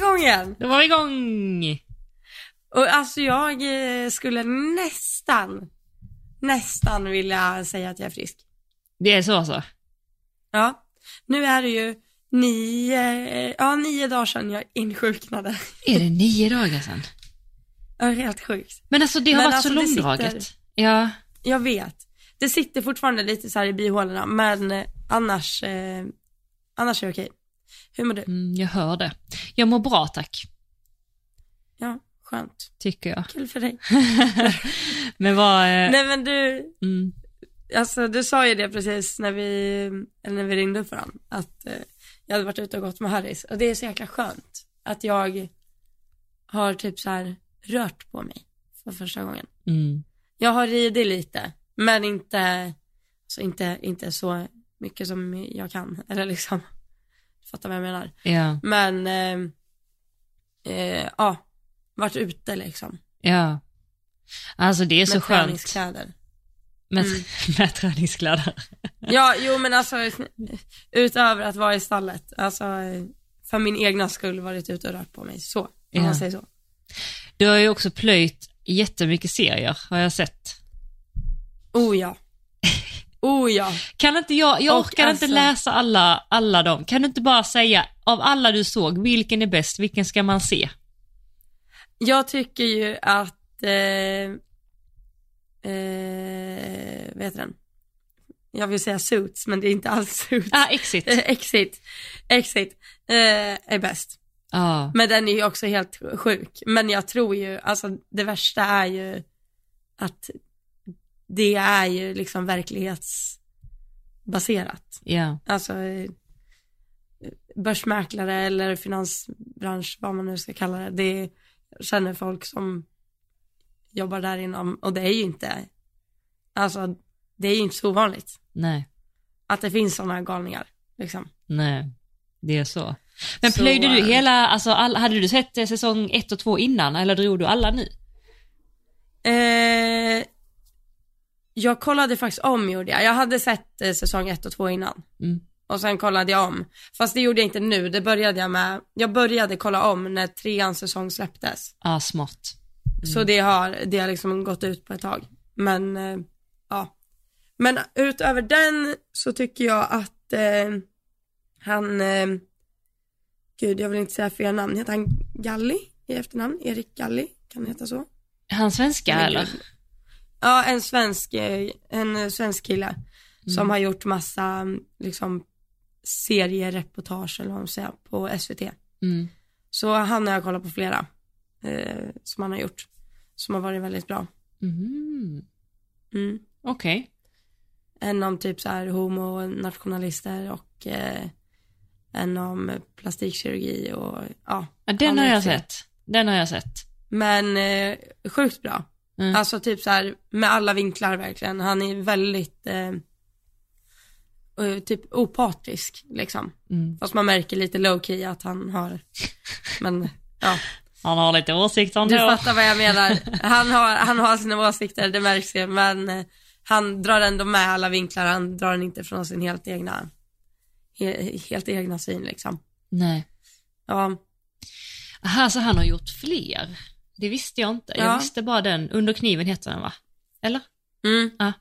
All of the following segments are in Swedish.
vi igång igen. Då var vi igång! Och alltså jag eh, skulle nästan, nästan vilja säga att jag är frisk. Det är så alltså? Ja, nu är det ju nio, ja nio dagar sedan jag insjuknade. Är det nio dagar sedan? Ja, helt sjukt. Men alltså det har Men varit alltså, så långdraget. sitter- Ja. Jag vet. Det sitter fortfarande lite så här i bihålorna, men eh, annars, eh, annars är det okej. Hur mår du? Mm, jag hör det. Jag mår bra tack, Ja, skönt. tycker jag. Kul för dig. Men vad... Eh, Nej men du, mm, alltså du sa ju det precis när vi, eller när vi ringde upp varandra, att eh, jag hade varit ute och gått med Harris och det är så jäkla skönt att jag har typ så här rört på mig för första gången. mm, Jag har ridit lite, men inte, alltså inte, inte så mycket som jag kan, eller liksom, fattar vad jag menar. ja, Men, eh, eh, ja, varit ute liksom. ja. Alltså det är så med skönt träningskläder. med, Mm. med träningskläder. Ja, jo men alltså utöver att vara i stallet, alltså eh, för min egna skull varit ute och rört på mig, så, om Ja. man säger så. Du har ju också plöjt jättemycket serier, har jag sett. Oh ja. Oh ja. Kan inte jag, jag orkar inte alltså- läsa alla, alla dem. Kan du inte bara säga, av alla du såg, vilken är bäst, vilken ska man se? Jag tycker ju att, eh, eh, vad heter den? Jag vill säga Suits, men det är inte alls Suits. Ah, Exit. Exit. Exit eh, är bäst. Ja, Men den är ju också helt sjuk. Men jag tror ju, alltså det värsta är ju att det är ju liksom verklighetsbaserat. ja, Alltså eh, börsmäklare eller finansbransch, vad man nu ska kalla det. Det känner folk som jobbar där inom och det är ju inte, alltså det är ju inte så ovanligt nej, att det finns sådana galningar liksom. nej, det är så. Men Så, plöjde du hela, alltså all, hade du sett eh, säsong ett och två innan eller drog du alla nu? Eh, jag kollade faktiskt om gjorde jag. Jag hade sett eh, säsong ett och två innan. Mm. Och sen kollade jag om. Fast det gjorde jag inte nu, det började jag med. Jag började kolla om när trean säsong släpptes. Ja, ah, smart. Så det har, det har liksom gått ut på ett tag. Men, eh, ja. Men utöver den så tycker jag att eh, han, eh, gud jag vill inte säga fel namn, heter han Galli i efternamn? Erik Galli, kan det heta så? Han svenska eller? Ja, en svensk, eh, en svensk kille som Mm. har gjort massa liksom seriereportage eller vad man säger på SVT. Mm. Så han har jag kollat på flera eh, som han har gjort som har varit väldigt bra. Mm. Mm. Okej. En om typ så här homo-nationalister och eh, en om plastikkirurgi och ja. Ja, den har jag sett. Den har jag sett. Men eh, sjukt bra. Mm. Alltså typ så här med alla vinklar verkligen. Han är väldigt eh, eh, typ opartisk liksom. Mm. Fast man märker lite low key att han har, men ja. Han har lite åsikter Du ändå. fattar vad jag menar. Han har, han har sina åsikter, det märks ju, men eh, han drar ändå med alla vinklar, han drar den inte från sin helt egna, he, helt egna syn liksom. Nej. Ja, Aha, så han har gjort fler? Det visste jag inte. Jag Ja. visste bara den. Under kniven heter den va? Eller? mm, Ja.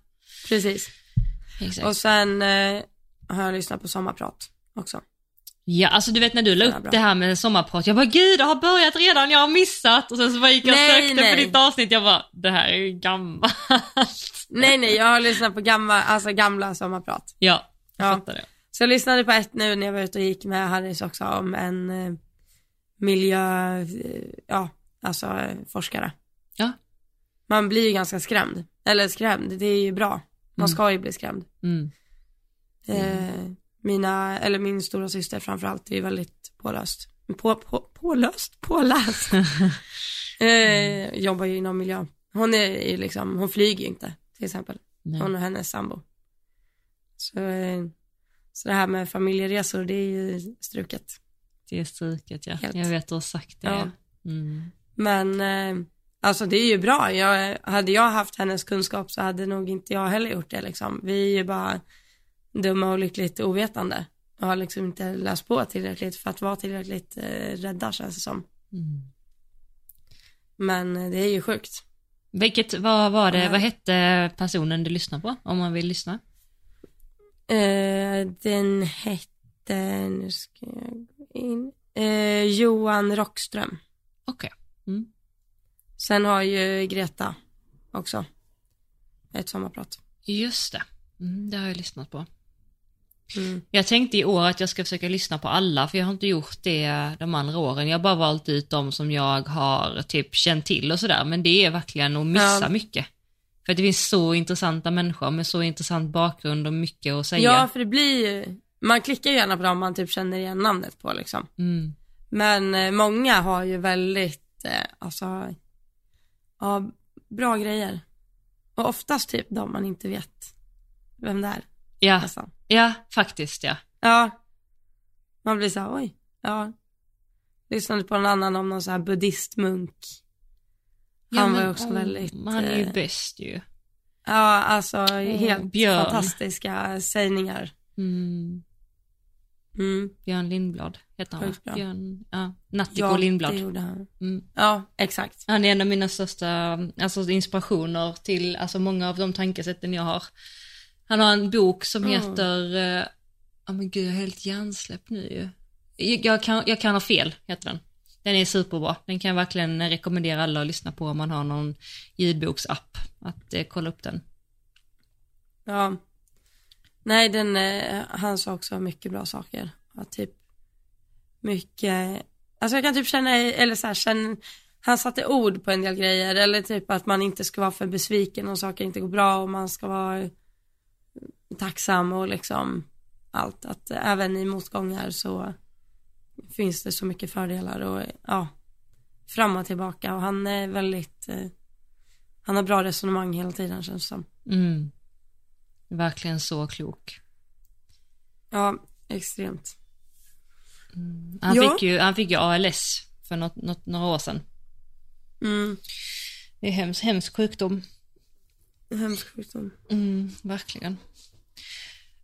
precis. Exakt. Och sen eh, har jag lyssnat på sommarprat också. Ja, alltså du vet när du la upp det här med sommarprat, jag bara gud det har börjat redan, jag har missat. Och sen så bara gick jag och Nej, sökte nej. på ditt avsnitt, jag bara det här är ju gammalt. Nej, nej, jag har lyssnat på gamla, alltså gamla sommarprat. Ja, jag Ja. fattar det. Så jag lyssnade på ett nu när jag var ute och gick med Harris också om en eh, miljö, eh, ja, alltså forskare. Ja. Man blir ju ganska skrämd. Eller skrämd, det är ju bra. Man Mm. ska ju bli skrämd. Mm. Eh, mina, eller min stora syster framförallt är ju väldigt pålöst. På, på, pålöst? Påläst. eh, jobbar ju inom miljö. Hon är ju liksom, hon flyger ju inte till exempel. Nej. Hon och hennes sambo. Så, eh, så det här med familjeresor, det är ju struket. Det är struket ja. Helt. Jag vet du har sagt det. Ja. Mm. Men eh, alltså det är ju bra. Jag, hade jag haft hennes kunskap så hade nog inte jag heller gjort det liksom. Vi är ju bara dumma och lyckligt ovetande. har liksom inte läst på tillräckligt för att vara tillräckligt eh, rädda känns det som. Mm. Men eh, det är ju sjukt. Vilket, vad var det, vad hette personen du lyssnar på? Om man vill lyssna. Eh, den hette, nu ska jag gå in, eh, Johan Rockström. Okej. Mm. Sen har ju Greta också ett sommarprat. Just det. Mm, det har jag lyssnat på. Mm. Jag tänkte i år att jag ska försöka lyssna på alla, för jag har inte gjort det de andra åren. Jag har bara valt ut de som jag har typ känt till och sådär, men det är verkligen att missa Ja. mycket. För det finns så intressanta människor med så intressant bakgrund och mycket att säga. Ja, för det blir ju, man klickar gärna på dem man typ känner igen namnet på liksom. Mm. Men eh, många har ju väldigt, eh, alltså, ja, bra grejer. Och oftast typ de man inte vet vem det är Ja, nästan. ja, faktiskt ja. Ja. Man blir så här, oj, ja. Lyssnade på en annan om någon så här buddhistmunk. ja Han var ju också väldigt, Han är ju eh, bäst ju. Ja, alltså helt Björn. fantastiska sägningar. Mm. Mm. Björn Lindblad heter han va? Björn, ja, Nattiko Ja, Lindblad. det gjorde han. Mm. Ja, exakt. Han är en av mina största alltså, inspirationer till alltså, många av de tankesätten jag har. Han har en bok som Mm. heter, eh, ja men gud jag är helt hjärnsläpp nu ju. Jag, jag, kan, jag kan ha fel, heter den. Den är superbra. Den kan jag verkligen rekommendera alla att lyssna på om man har någon ljudboksapp. Att eh, kolla upp den. Ja. Nej, den, eh, han sa också mycket bra saker. Ja, typ mycket, alltså jag kan typ känna, eller så här, känna, han satte ord på en del grejer. Eller typ att man inte ska vara för besviken om saker inte går bra och man ska vara tacksam och liksom allt. Att även i motgångar så finns det så mycket fördelar och ja, fram och tillbaka och han är väldigt, eh, han har bra resonemang hela tiden känns det som. Mm. Verkligen så klok. Ja, extremt. Han, Ja. fick, ju, han fick ju ALS för något, något, några år sedan. Mm, Det är hemsk, hemsk sjukdom. hemsk sjukdom. Mm, verkligen.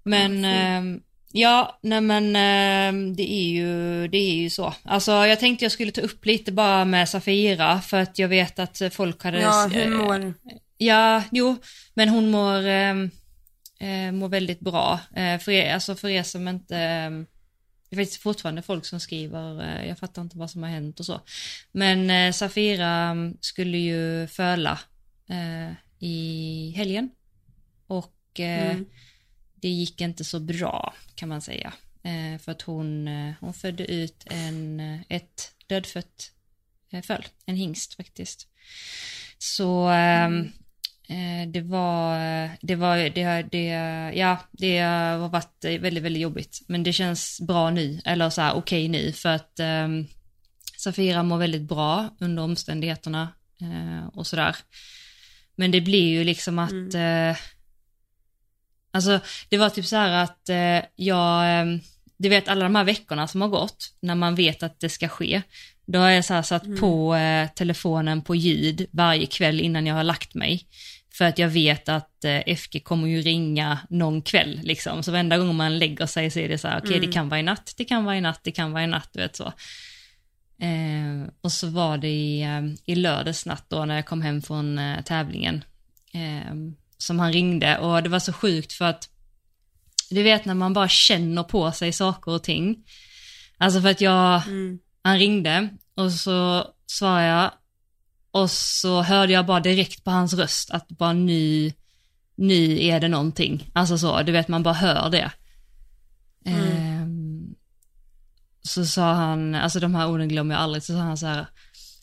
Men ehm, ja, nej men ehm, det är ju, det är ju så. Alltså jag tänkte jag skulle ta upp lite bara med Safira för att jag vet att folk hade... Ja, hur eh, mår Ja, jo, men hon mår, ehm, eh, mår väldigt bra. Eh, för, er, alltså för er som inte, ehm, det finns fortfarande folk som skriver, eh, jag fattar inte vad som har hänt och så. Men eh, Safira mm, skulle ju föla eh, i helgen och eh, Mm. det gick inte så bra kan man säga. Eh, för att hon, eh, hon födde ut en, eh, ett dödfött eh, föl, en hingst faktiskt. Så ehm, eh, det var, det var, det, det, ja, det har varit eh, väldigt, väldigt jobbigt. Men det känns bra nu, eller så här okej nu, för att ehm, Safira mår väldigt bra under omständigheterna eh, och sådär. Men det blir ju liksom att, eh, alltså det var typ så här att eh, jag, eh, du vet alla de här veckorna som har gått, när man vet att det ska ske, då har jag så här satt på eh, telefonen på ljud varje kväll innan jag har lagt mig. För att jag vet att eh, FG kommer ju ringa någon kväll liksom. Så varenda gång man lägger sig så är det så här, okej det kan vara i natt, det kan vara i natt, det kan vara i natt, du vet så. Eh, och så var det i, eh, i lördags natt då när jag kom hem från eh, tävlingen. Eh, som han ringde och det var så sjukt för att du vet när man bara känner på sig saker och ting. Alltså för att jag, Mm. han ringde och så svarade jag och så hörde jag bara direkt på hans röst att bara nu, nu är det någonting. Alltså så, du vet man bara hör det. Ehm, så sa han, alltså de här orden glömmer jag aldrig, så sa han så här,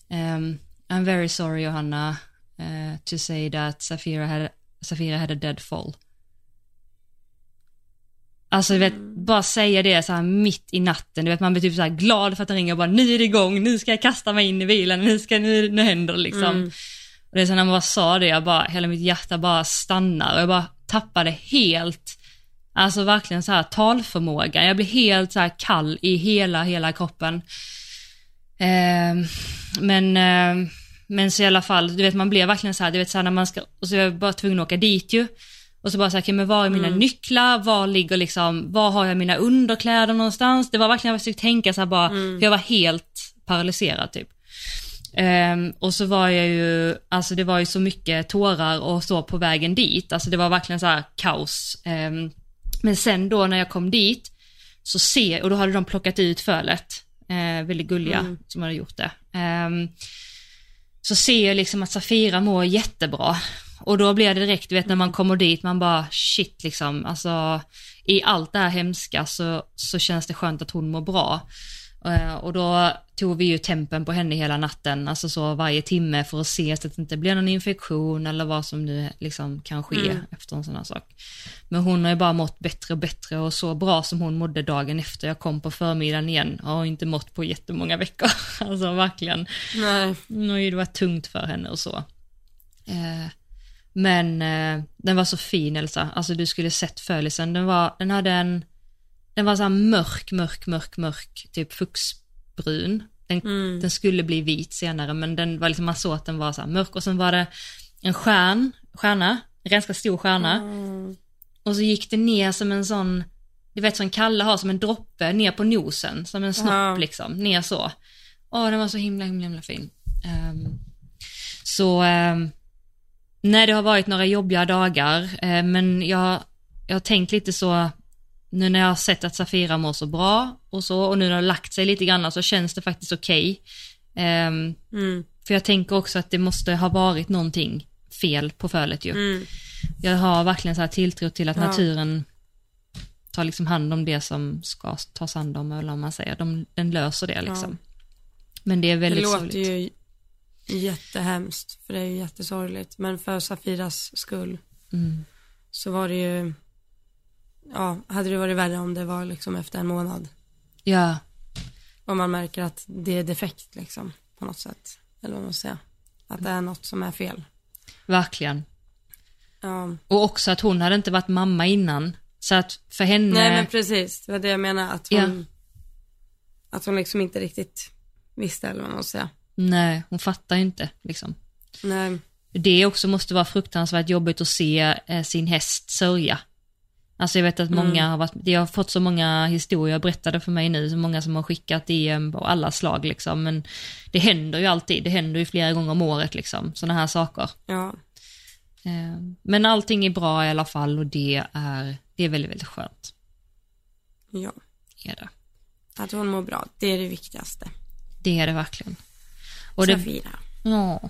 ehm, I'm very sorry Johanna eh, to say that Safira had, Safira had a dead fall. Alltså du vet, bara säga det så här mitt i natten, du vet man blir typ så här glad för att den ringer och bara nu är det igång, nu ska jag kasta mig in i bilen, nu ska, nu, nu händer det liksom. Mm. Och det är så när man bara sa det, jag bara, hela mitt hjärta bara stannar och jag bara tappade helt, alltså verkligen så här talförmågan. Jag blir helt så här kall i hela, hela kroppen. Ehm, men, ehm, men så i alla fall, du vet man blev verkligen så här, du vet så här när man ska, och så är jag bara tvungen att åka dit ju. Och så bara såhär, okay, men var är mina nycklar? Var ligger liksom, var har jag mina underkläder någonstans? Det var verkligen, jag försökte tänka så här bara, för jag var helt paralyserad typ. Ehm, och så var jag ju, alltså det var ju så mycket tårar och så på vägen dit, alltså det var verkligen så här kaos. Ehm, men sen då när jag kom dit, så ser, och då hade de plockat ut fölet, eh, väldigt gulliga som hade gjort det. Ehm, så ser jag liksom att Safira mår jättebra. Och då blir det direkt, du vet när man kommer dit, man bara shit liksom, alltså i allt det här hemska så, så känns det skönt att hon mår bra. Eh, Och då tog vi ju tempen på henne hela natten, alltså så varje timme för att se så att det inte blir någon infektion eller vad som nu liksom kan ske efter en sån här sak. Men hon har ju bara mått bättre och bättre och så bra som hon mådde dagen efter jag kom på förmiddagen igen. Har inte mått på jättemånga veckor. Alltså verkligen. Nej. Det varit tungt för henne och så. Eh, men eh, den var så fin Elsa, alltså du skulle sett följelsen. Den var, den hade en, den var så här mörk, mörk, mörk, mörk, typ fuxbrun. Den, den skulle bli vit senare men den var liksom, man såg att den var så här mörk och sen var det en stjärn, stjärna, en ganska stor stjärna. Mm. Och så gick det ner som en sån, du vet som Kalle har, som en droppe ner på nosen, som en snopp Ja. liksom, ner så. Åh, den var så himla, himla, himla fin. Ehm, så, um, nej det har varit några jobbiga dagar, eh, men jag, jag har tänkt lite så, nu när jag har sett att Safira mår så bra och så, och nu när det har lagt sig lite grann så känns det faktiskt okej. Ehm, Mm. för jag tänker också att det måste ha varit någonting fel på fölet ju. Mm. Jag har verkligen så här tilltro till att Ja. naturen tar liksom hand om det som ska tas hand om, eller om man säger. De, den löser det liksom. Men det är Det väldigt låter sorgligt. ju jättehemskt, för det är ju jättesorgligt. Men för Safiras skull Mm. så var det ju, ja, hade det varit värre om det var liksom efter en månad. Ja, Om man märker att det är defekt liksom, på något sätt. Eller vad man ska säga. Att det är något som är fel. verkligen. Ja. Och också att hon hade inte varit mamma innan. Så att för henne, Nej men precis, det var det jag menar. Att hon, att hon liksom inte riktigt visste eller vad man ska säga. Nej, hon fattar ju inte liksom. Nej, Det också måste vara fruktansvärt jobbigt att se eh, sin häst sörja. Alltså jag vet att många har varit, jag har fått så många historier berättade för mig nu, så många som har skickat DM på alla slag liksom, men det händer ju alltid, det händer ju flera gånger om året liksom, sådana här saker. ja, Eh, Men allting är bra i alla fall och det är, det är väldigt, väldigt skönt. ja. Är det. Att hon mår bra, det är det viktigaste. det är det verkligen. Och det, Safira. ja.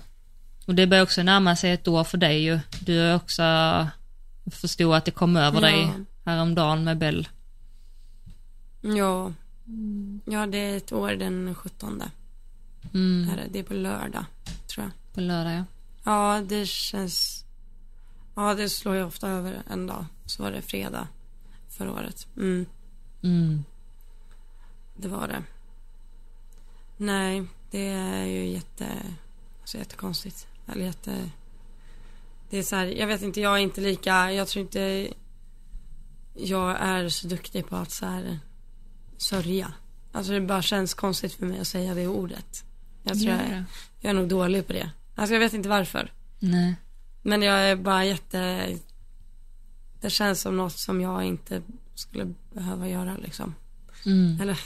Och det börjar också närma sig ett år för dig ju. Du har också förstod att det kom över dig Ja. häromdagen med Bell. Ja. Ja, det är ett år den 17. Mm, Är det. det är på lördag, tror jag. på lördag ja. Ja, det känns... Ja, det slår ju ofta över en dag. Så var det fredag förra året. Mm, Mm. det var det. Nej, det är ju jätte... Alltså jättekonstigt. Eller jätte... Det är så här, jag vet inte, jag är inte lika... Jag tror inte jag är så duktig på att så här sörja. Alltså det bara känns konstigt för mig att säga det ordet. Jag tror Gör jag, jag är nog dålig på det. Alltså jag vet inte varför. Nej. Men jag är bara jätte... Det känns som något som jag inte skulle behöva göra liksom. Mm. Eller,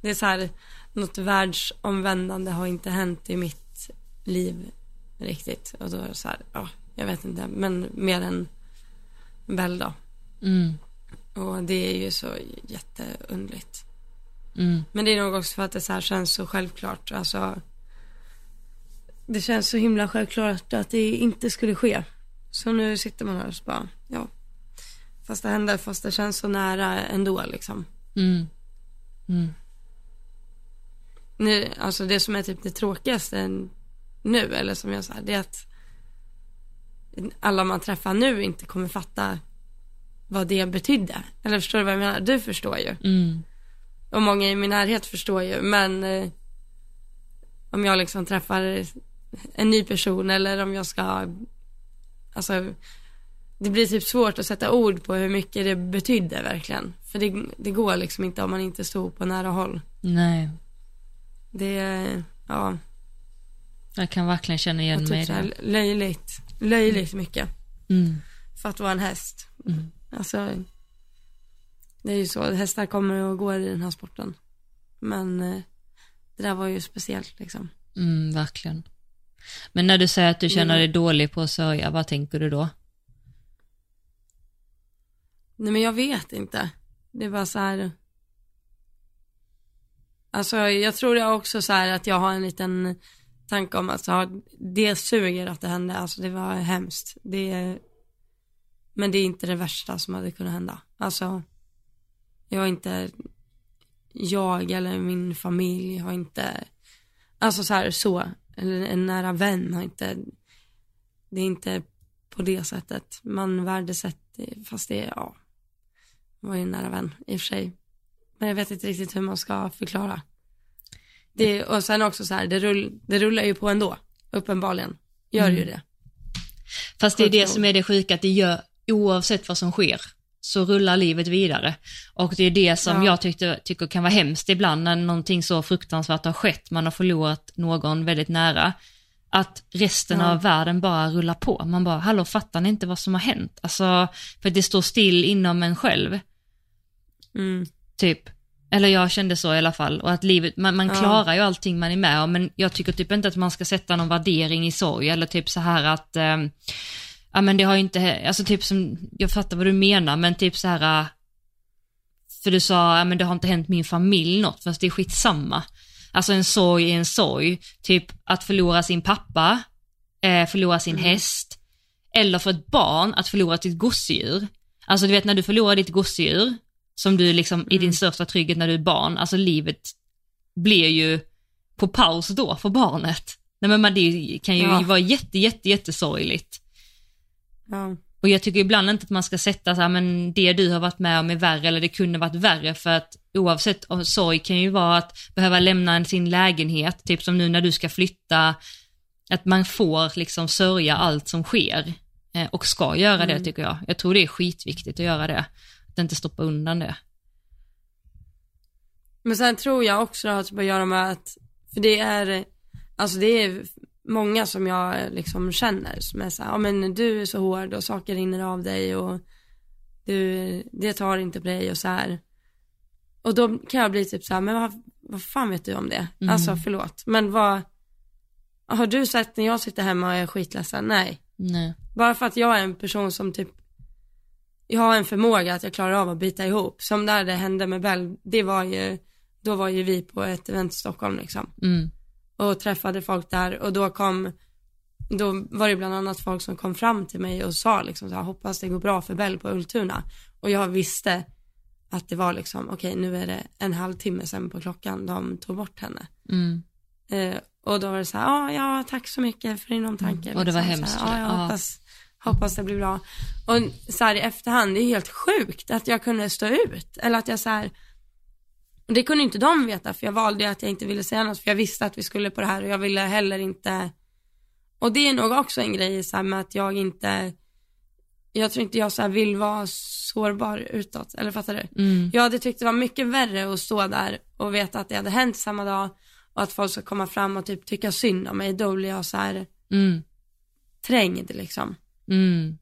det är så här, något världsomvändande har inte hänt i mitt liv riktigt. Och då är det så här, ja, jag vet inte, men mer än väl då. Mm. Och det är ju så jätteundligt. Mm. Men det är nog också för att det så här känns så självklart. Alltså, det känns så himla självklart att det inte skulle ske. Så nu sitter man här och så bara, ja. Fast det händer, fast det känns så nära ändå liksom. Mm. Nu, alltså det som är typ det tråkigaste nu, eller som jag sa, det är att alla man träffar nu inte kommer fatta vad det betydde. Eller förstår du vad jag menar? Du förstår ju. Mm. Och många i min närhet förstår ju, men eh, om jag liksom träffar en ny person eller om jag ska, alltså det blir typ svårt att sätta ord på hur mycket det betydde verkligen. För det, det går liksom inte om man inte stod på nära håll. Nej. Det är, ja, Jag kan verkligen känna igen och mig i typ det. löjligt, löjligt mycket. Mm. för att vara en häst. Mm. Alltså, det är ju så, hästar kommer och går i den här sporten. Men eh, det där var ju speciellt liksom. Mm, verkligen. Men när du säger att du känner Mm. dig dålig på att sörja, vad tänker du då? Nej men jag vet inte. Det är bara så här. Alltså jag tror jag också så här att jag har en liten tanke om att alltså, det suger att det hände. Alltså det var hemskt. Det, men det är inte det värsta som hade kunnat hända. Alltså jag har inte, jag eller min familj har inte, alltså så här så, eller en nära vän har inte, det är inte på det sättet. Man värdesätter, fast det är, ja, var ju en nära vän i och för sig. Men jag vet inte riktigt hur man ska förklara. Det, och sen också så här, det, rull, det rullar ju på ändå, uppenbarligen. Gör ju det. Fast det är det som är det sjuka, att det gör, oavsett vad som sker, så rullar livet vidare. Och det är det som Ja. jag tyckte, tycker kan vara hemskt ibland, när någonting så fruktansvärt har skett, man har förlorat någon väldigt nära, att resten Ja. av världen bara rullar på. Man bara, hallå, fattar ni inte vad som har hänt? Alltså, för det står still inom en själv. Mm. Typ. Eller jag kände så i alla fall. Och att livet, man, man Ja. klarar ju allting man är med om, men jag tycker typ inte att man ska sätta någon värdering i sorg, eller typ så här att, eh, ja men det har ju inte, alltså typ som, jag fattar vad du menar, men typ så här, för du sa, ja men det har inte hänt min familj något, fast det är skitsamma. Alltså en sorg är en sorg, typ att förlora sin pappa, eh, förlora sin häst, eller för ett barn att förlora sitt gosedjur. Alltså du vet när du förlorar ditt gosedjur, som du liksom i din största trygghet när du är barn, alltså livet blir ju på paus då för barnet. Nej men man, det kan ju Ja. vara jätte, jätte, jättesorgligt. Ja. Och jag tycker ibland inte att man ska sätta så här, men det du har varit med om är värre eller det kunde varit värre för att oavsett, sorg kan ju vara att behöva lämna sin lägenhet, typ som nu när du ska flytta, att man får liksom sörja allt som sker eh, och ska göra det tycker jag. Jag tror det är skitviktigt att göra det, att inte stoppa undan det. Men sen tror jag också det har typ att göra med att, för det är, alltså det är många som jag liksom känner som är så här, ja men du är så hård och saker rinner av dig och du, det tar inte på dig och så här. Och då kan jag bli typ så här, men vad, vad fan vet du om det? Mm. Alltså förlåt, men vad, har du sett när jag sitter hemma och är skitledsen? Nej. Nej. Bara för att jag är en person som typ, jag har en förmåga att jag klarar av att bita ihop. Som där det hände med Bell, det var ju, då var ju vi på ett event i Stockholm liksom. Mm. Och träffade folk där och då kom, då var det bland annat folk som kom fram till mig och sa liksom så här, hoppas det går bra för Bell på Ultuna. Och jag visste att det var liksom, okej nu är det en halvtimme sen på klockan de tog bort henne. Mm. Eh, och då var det så här, ja, ja, tack så mycket för din omtanke. Mm. Och det var liksom. hemskt här, ja, jag Ja. hoppas, hoppas det blir bra. Och så här i efterhand, det är helt sjukt att jag kunde stå ut. Eller att jag så här, och det kunde inte de veta för jag valde att jag inte ville säga något för jag visste att vi skulle på det här och jag ville heller inte. Och det är nog också en grej så här med att jag inte, jag tror inte jag så vill vara sårbar utåt, eller fattar du? Mm. Jag hade tyckt det var mycket värre att stå där och veta att det hade hänt samma dag och att folk ska komma fram och typ tycka synd om mig. Då blir jag så här Mm. trängd liksom. Mm.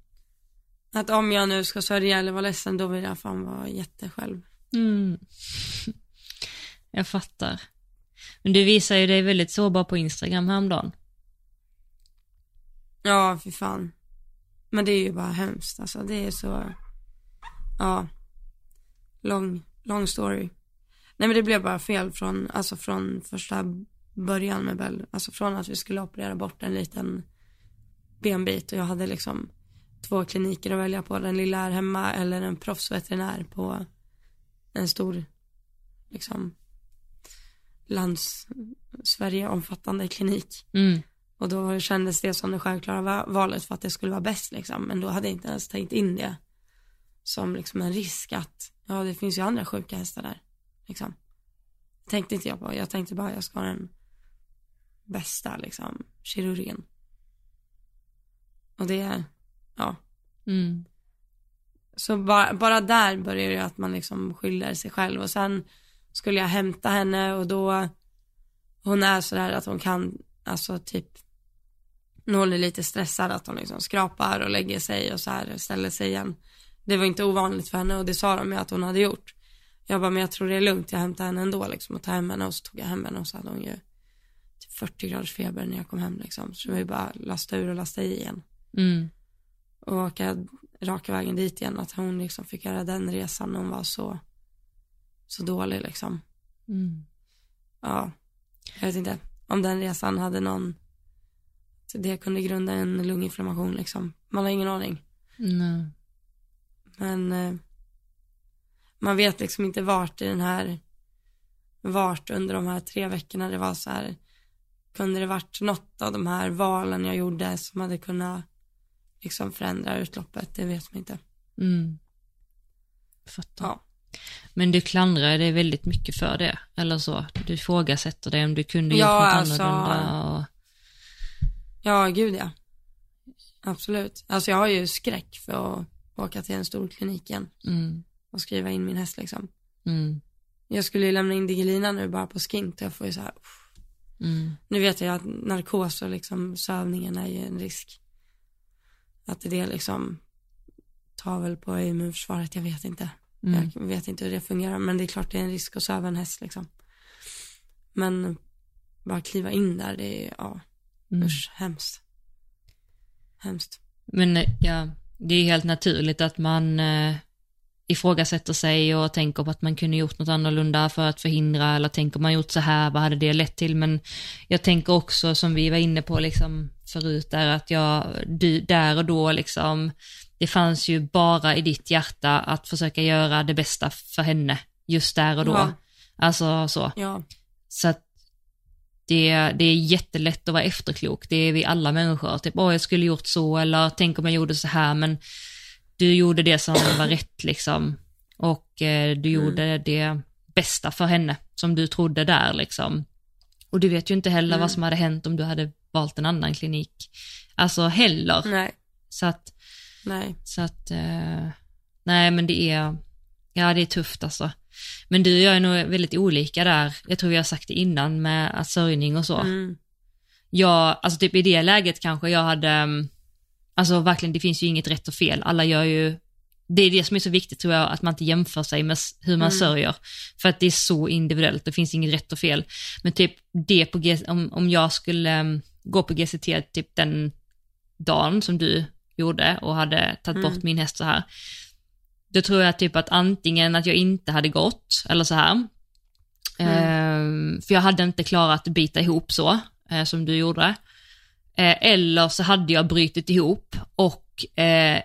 Att om jag nu ska sörja eller vara ledsen då vill jag fan vara jättesjälv. Mm. Jag fattar. Men du visar ju dig väldigt sårbar på Instagram häromdagen. Ja, fy fan. Men det är ju bara hemskt alltså. Det är så, ja, lång, lång story. Nej men det blev bara fel från, alltså från första början med Bell. Alltså från att vi skulle operera bort en liten benbit och jag hade liksom två kliniker att välja på. Den lilla är hemma eller en proffsveterinär på en stor, liksom, lands, Sverige omfattande klinik. Mm. Och då kändes det som det självklara va- valet för att det skulle vara bäst liksom. Men då hade jag inte ens tänkt in det som liksom en risk att, ja det finns ju andra sjuka hästar där. Liksom. Tänkte inte jag på. Jag tänkte bara jag ska ha den bästa liksom kirurgen. Och det, ja. Mm. Så bara, bara där börjar det att man liksom skyller sig själv och sen skulle jag hämta henne och då hon är sådär att hon kan alltså typ när hon är lite stressad att hon liksom skrapar och lägger sig och så här ställer sig igen. Det var inte ovanligt för henne och det sa de ju att hon hade gjort. Jag bara, men jag tror det är lugnt, jag hämtar henne ändå liksom och tar hem henne och så tog jag hem henne och så hade hon ju typ 40 graders feber när jag kom hem liksom. Så ju bara lasta ur och lasta i igen. Mm. Och åka raka vägen dit igen, att hon liksom fick göra den resan när hon var så, så dålig liksom. Mm. Ja, jag vet inte om den resan hade någon, det kunde grunda en lunginflammation liksom. Man har ingen aning. Nej. Men eh, man vet liksom inte vart i den här, vart under de här tre veckorna det var så här, kunde det varit något av de här valen jag gjorde som hade kunnat liksom förändra utloppet, det vet man inte. Mm. Fattar. Ja. Men du klandrar dig väldigt mycket för det, eller så? Du ifrågasätter det om du kunde gjort Ja, något alltså- annorlunda och... Ja, gud ja. Absolut. Alltså jag har ju skräck för att åka till en stor klinik igen Mm. och skriva in min häst liksom. Mm. Jag skulle ju lämna in Digelina nu bara på skint och jag får ju så här. Mm. nu vet jag att narkos och liksom sövningen är ju en risk. Att det liksom tar väl på immunförsvaret, jag vet inte. Mm. Jag vet inte hur det fungerar, men det är klart det är en risk att söva en häst liksom. Men bara kliva in där, det är, ja, Mm. usch, hemskt. Hemskt. Men ja, det är helt naturligt att man eh, ifrågasätter sig och tänker på att man kunde gjort något annorlunda för att förhindra eller tänker man gjort så här, vad hade det lett till? Men jag tänker också som vi var inne på liksom förut där att jag, du, där och då liksom, det fanns ju bara i ditt hjärta att försöka göra det bästa för henne just där och då. Ja. Alltså så. Ja, Så att det, det är jättelätt att vara efterklok. Det är vi alla människor. Typ, åh, jag skulle gjort så eller tänk om jag gjorde så här, men du gjorde det som var rätt liksom. Och eh, du gjorde det bästa för henne som du trodde där liksom. Och du vet ju inte heller Mm. vad som hade hänt om du hade valt en annan klinik. Alltså heller. nej, Så att, nej. så att, eh, nej men det är, ja det är tufft alltså. Men du och jag är nog väldigt olika där. Jag tror vi har sagt det innan med sörjning och så. Mm. Jag, alltså typ i det läget kanske jag hade, mm, alltså verkligen det finns ju inget rätt och fel. Alla gör ju, det är det som är så viktigt tror jag, att man inte jämför sig med hur man Mm. sörjer. För att det är så individuellt, det finns inget rätt och fel. Men typ det på, om, om jag skulle mm, gå på GCT typ den dagen som du gjorde och hade tagit Mm. bort min häst så här. Då tror jag typ att antingen att jag inte hade gått, eller så här. Ehm, för jag hade inte klarat att bita ihop så, eh, som du gjorde. Eh, eller så hade jag brutit ihop och eh,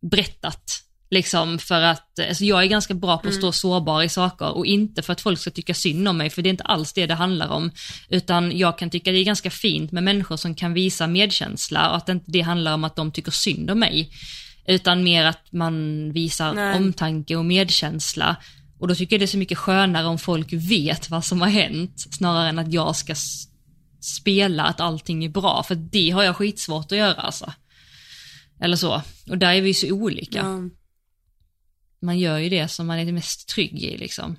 berättat. Liksom för att, alltså jag är ganska bra på att stå sårbar i saker och inte för att folk ska tycka synd om mig, för det är inte alls det det handlar om. Utan jag kan tycka det är ganska fint med människor som kan visa medkänsla och att inte det handlar om att de tycker synd om mig. Utan mer att man visar Nej. omtanke och medkänsla. Och då tycker jag det är så mycket skönare om folk vet vad som har hänt, snarare än att jag ska spela att allting är bra, för det har jag skitsvårt att göra alltså. Eller så. Och där är vi så olika. Ja. Man gör ju det som man är mest trygg i liksom.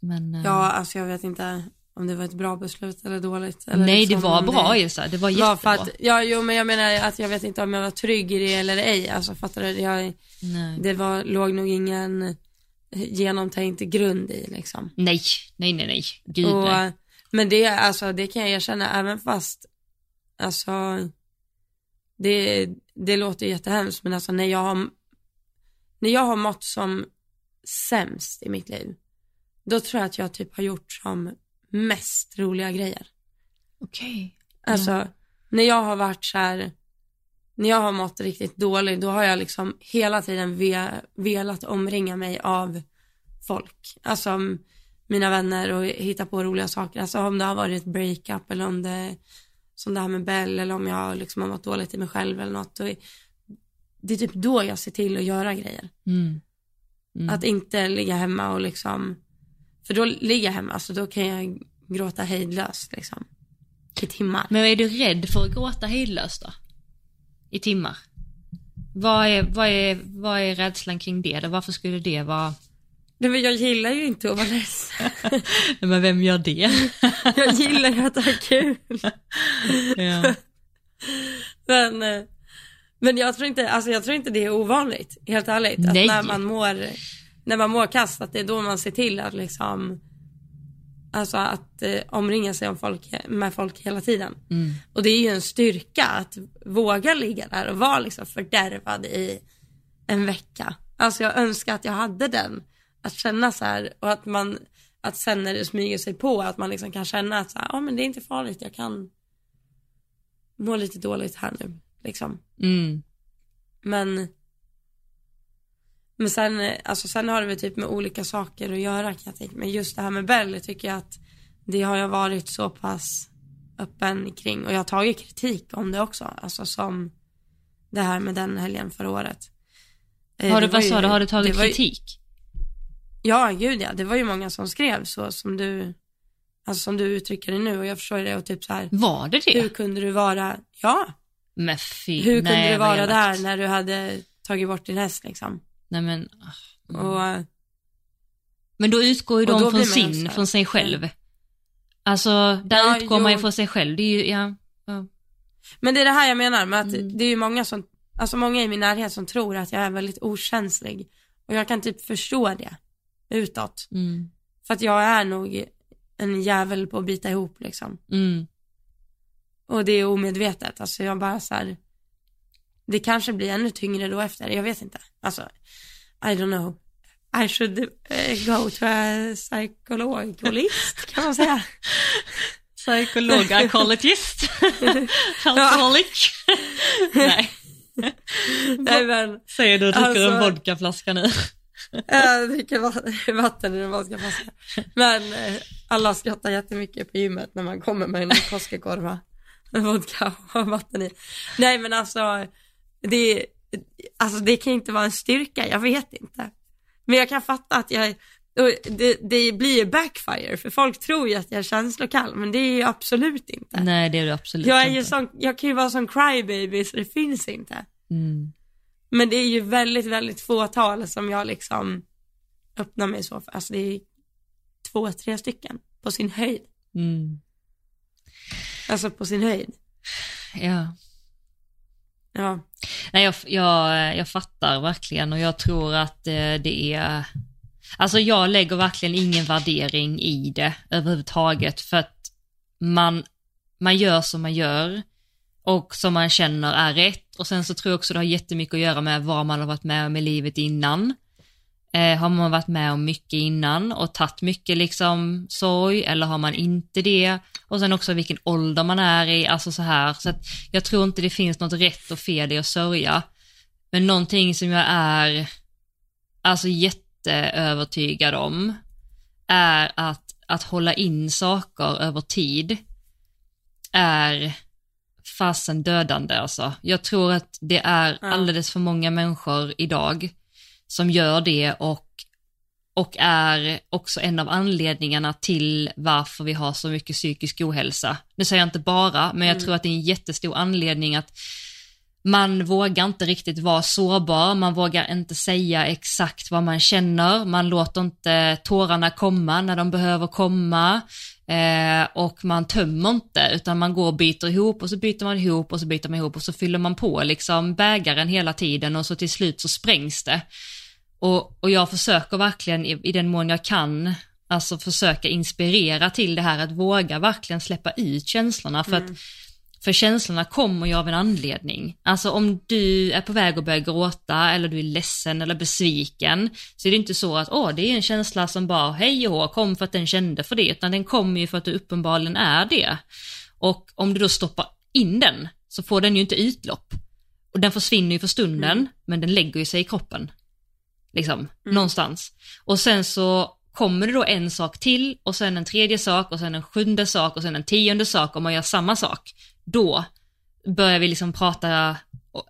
Men, eh, ja, alltså jag vet inte om det var ett bra beslut eller dåligt. Eller nej liksom det var bra Ilsa, det var var jättebra. för att, ja, jo, men jag menar att jag vet inte om jag var trygg i det eller ej. Alltså fattar du? Jag, det var, låg nog ingen genomtänkt grund i liksom. nej, nej, nej, nej. Gud Och, nej. men det, alltså, det kan jag erkänna, även fast, alltså, det, det låter jättehemskt, men alltså när jag har, när jag har mått som sämst i mitt liv, då tror jag att jag typ har gjort som mest roliga grejer. Okej. Alltså, när jag har varit så här, när jag har mått riktigt dåligt, då har jag liksom hela tiden ve, velat omringa mig av folk. Alltså mina vänner och hitta på roliga saker. Alltså om det har varit breakup eller om det, som det här med Bell eller om jag liksom har mått dåligt i mig själv eller något. Är, det är typ då jag ser till att göra grejer. Mm. Mm. Att inte ligga hemma och liksom, för då ligger jag hemma, alltså då kan jag gråta hejdlöst liksom. I timmar. Men är du rädd för att gråta hejdlöst då? I timmar? Vad är, vad är, vad är rädslan kring det då? Varför skulle det vara... Nej, men jag gillar ju inte att vara ledsen. Men vem gör det? Jag gillar ju att ha kul. ja. Men, eh, men jag tror inte, alltså jag tror inte det är ovanligt, helt ärligt. Att Nej. när man mår, när man mår kast, att det är då man ser till att liksom, alltså att eh, omringa sig om folk, med folk hela tiden. Mm. Och det är ju en styrka att våga ligga där och vara liksom fördärvad i en vecka. Alltså jag önskar att jag hade den, att känna så här och att man, att sen när det smyger sig på att man liksom kan känna att så här, ja men det är inte farligt, jag kan må lite dåligt här nu liksom. Mm. Men men sen, alltså sen har det väl typ med olika saker att göra kan jag tänka Men just det här med Bell tycker jag att det har jag varit så pass öppen kring och jag har tagit kritik om det också. Alltså som det här med den helgen förra året. Eh, Har du, vad sa du, har du tagit kritik? Ja, gud ja. Det var ju många som skrev så som du, alltså som du uttrycker det nu och jag förstår det och typ så här. Var det det? Hur kunde du vara, ja, Men fy, hur kunde nej, du vara där när du hade tagit bort din häst liksom? Nej men, ah. Och men då utgår ju de från man sin, här- från sig själv. Alltså, där Ja, utgår man ju jo. från sig själv. Det är ju, ja. ja. Men det är det här jag menar med att Mm. det är ju många som, alltså många i min närhet som tror att jag är väldigt okänslig. Och jag kan typ förstå det utåt. Mm. För att jag är nog en jävel på att bita ihop liksom. Mm. Och det är omedvetet, alltså jag bara så här. det kanske blir ännu tyngre då efter, jag vet inte. Alltså, I don't know. I should eh, go to a psychologist, kan man säga. Psykolog, alkoholist, alkoholik. Nej, Nej men, säger du dricker Alltså- en vodkaflaska nu. Jag dricker va- vatten i en vodkaflaska. Men eh, alla skrattar jättemycket på gymmet när man kommer med en Koskenkorva. vodka och vatten i. Nej men alltså, det, alltså det kan inte vara en styrka, jag vet inte. Men jag kan fatta att jag, det, det blir ju backfire för folk tror ju att jag är känslokall men det är ju absolut inte. Nej, det är du absolut jag är inte. ju sån, jag kan ju vara sån crybaby så det finns inte. Mm. Men det är ju väldigt, väldigt fåtal som jag liksom öppnar mig så för. Alltså det är två, tre stycken på sin höjd. Mm. Alltså på sin höjd. Ja. Ja. Nej, jag, jag, jag fattar verkligen och jag tror att eh, det är... Alltså jag lägger verkligen ingen värdering i det överhuvudtaget för att man, man gör som man gör och som man känner är rätt och sen så tror jag också det har jättemycket att göra med vad man har varit med om i livet innan. Eh, har man varit med om mycket innan och tagit mycket liksom sorg eller har man inte det? Och sen också vilken ålder man är i, alltså så här. Så att jag tror inte det finns något rätt och fel i att sörja. Men någonting som jag är alltså jätteövertygad om är att, att hålla in saker över tid är fasen dödande alltså. Jag tror att det är alldeles för många människor idag som gör det och, och är också en av anledningarna till varför vi har så mycket psykisk ohälsa. Nu säger jag inte bara, men jag tror att det är en jättestor anledning att man vågar inte riktigt vara sårbar, man vågar inte säga exakt vad man känner, man låter inte tårarna komma när de behöver komma eh, och man tömmer inte utan man går och byter ihop och så byter man ihop och så byter man ihop och så fyller man på liksom bägaren hela tiden och så till slut så sprängs det. Och, och jag försöker verkligen i, i den mån jag kan, alltså försöka inspirera till det här att våga verkligen släppa ut känslorna för att mm för känslorna kommer ju av en anledning. Alltså om du är på väg att börja gråta eller du är ledsen eller besviken så är det inte så att åh, det är en känsla som bara hej och kom för att den kände för det, utan den kommer ju för att du uppenbarligen är det. Och om du då stoppar in den så får den ju inte utlopp. Och den försvinner ju för stunden, men den lägger ju sig i kroppen. Liksom, någonstans. Och sen så kommer det då en sak till och sen en tredje sak och sen en sjunde sak och sen en tionde sak och man gör samma sak. Då börjar vi liksom prata,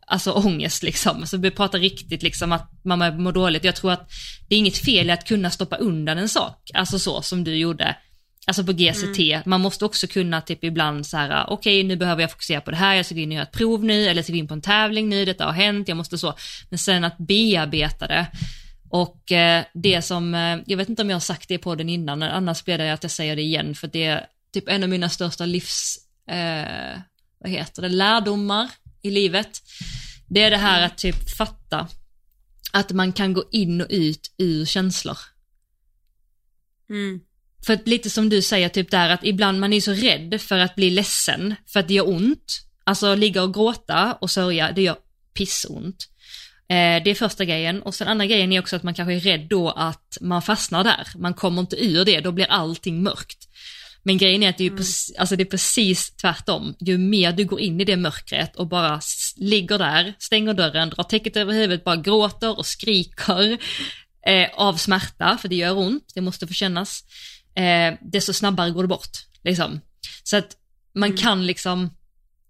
alltså ångest liksom, så vi pratar riktigt liksom att man mår dåligt. Jag tror att det är inget fel i att kunna stoppa undan en sak, alltså så som du gjorde. Alltså på GCT, man måste också kunna typ ibland så här, okej nu behöver jag fokusera på det här, jag ska gå in och göra ett prov nu, eller ska gå in på en tävling nu, detta har hänt, jag måste så. Men sen att bearbeta det. Och eh, det som, eh, jag vet inte om jag har sagt det på den innan, annars blir det att jag säger det igen, för det är typ en av mina största livs, eh, vad heter det, lärdomar i livet. Det är det här att typ fatta att man kan gå in och ut ur känslor. Mm. För att lite som du säger, typ där att ibland man är så rädd för att bli ledsen, för att det gör ont. Alltså ligga och gråta och sörja, det gör pissont. Eh, det är första grejen. Och sen andra grejen är också att man kanske är rädd då att man fastnar där. Man kommer inte ur det, då blir allting mörkt. Men grejen är att det är, precis, alltså det är precis tvärtom. Ju mer du går in i det mörkret och bara ligger där, stänger dörren, drar täcket över huvudet, bara gråter och skriker eh, av smärta, för det gör ont, det måste få kännas, eh, desto snabbare går det bort. Liksom. Så att man mm. kan liksom,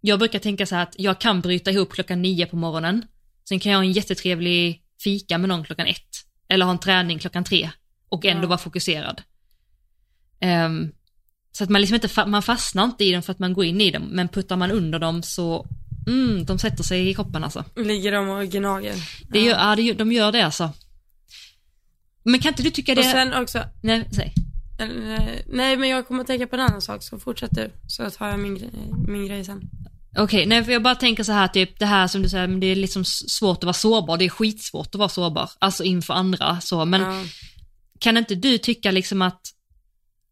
jag brukar tänka så här att jag kan bryta ihop klockan nio på morgonen, sen kan jag ha en jättetrevlig fika med någon klockan ett, eller ha en träning klockan tre och ändå ja. vara fokuserad. Um, så att man liksom inte, man fastnar inte i dem för att man går in i dem, men puttar man under dem så, mm, de sätter sig i kroppen alltså. Ligger de och gnager? Det gör, ja, det, de gör det alltså. Men kan inte du tycka det... Och sen också... Nej, säg. Nej, men jag kommer att tänka på en annan sak, så fortsätt du, så tar jag min, min grej sen. Okej, okay, nej för jag bara tänker så här typ, det här som du säger, det är liksom svårt att vara sårbar, det är skitsvårt att vara sårbar, alltså inför andra så, men ja. kan inte du tycka liksom att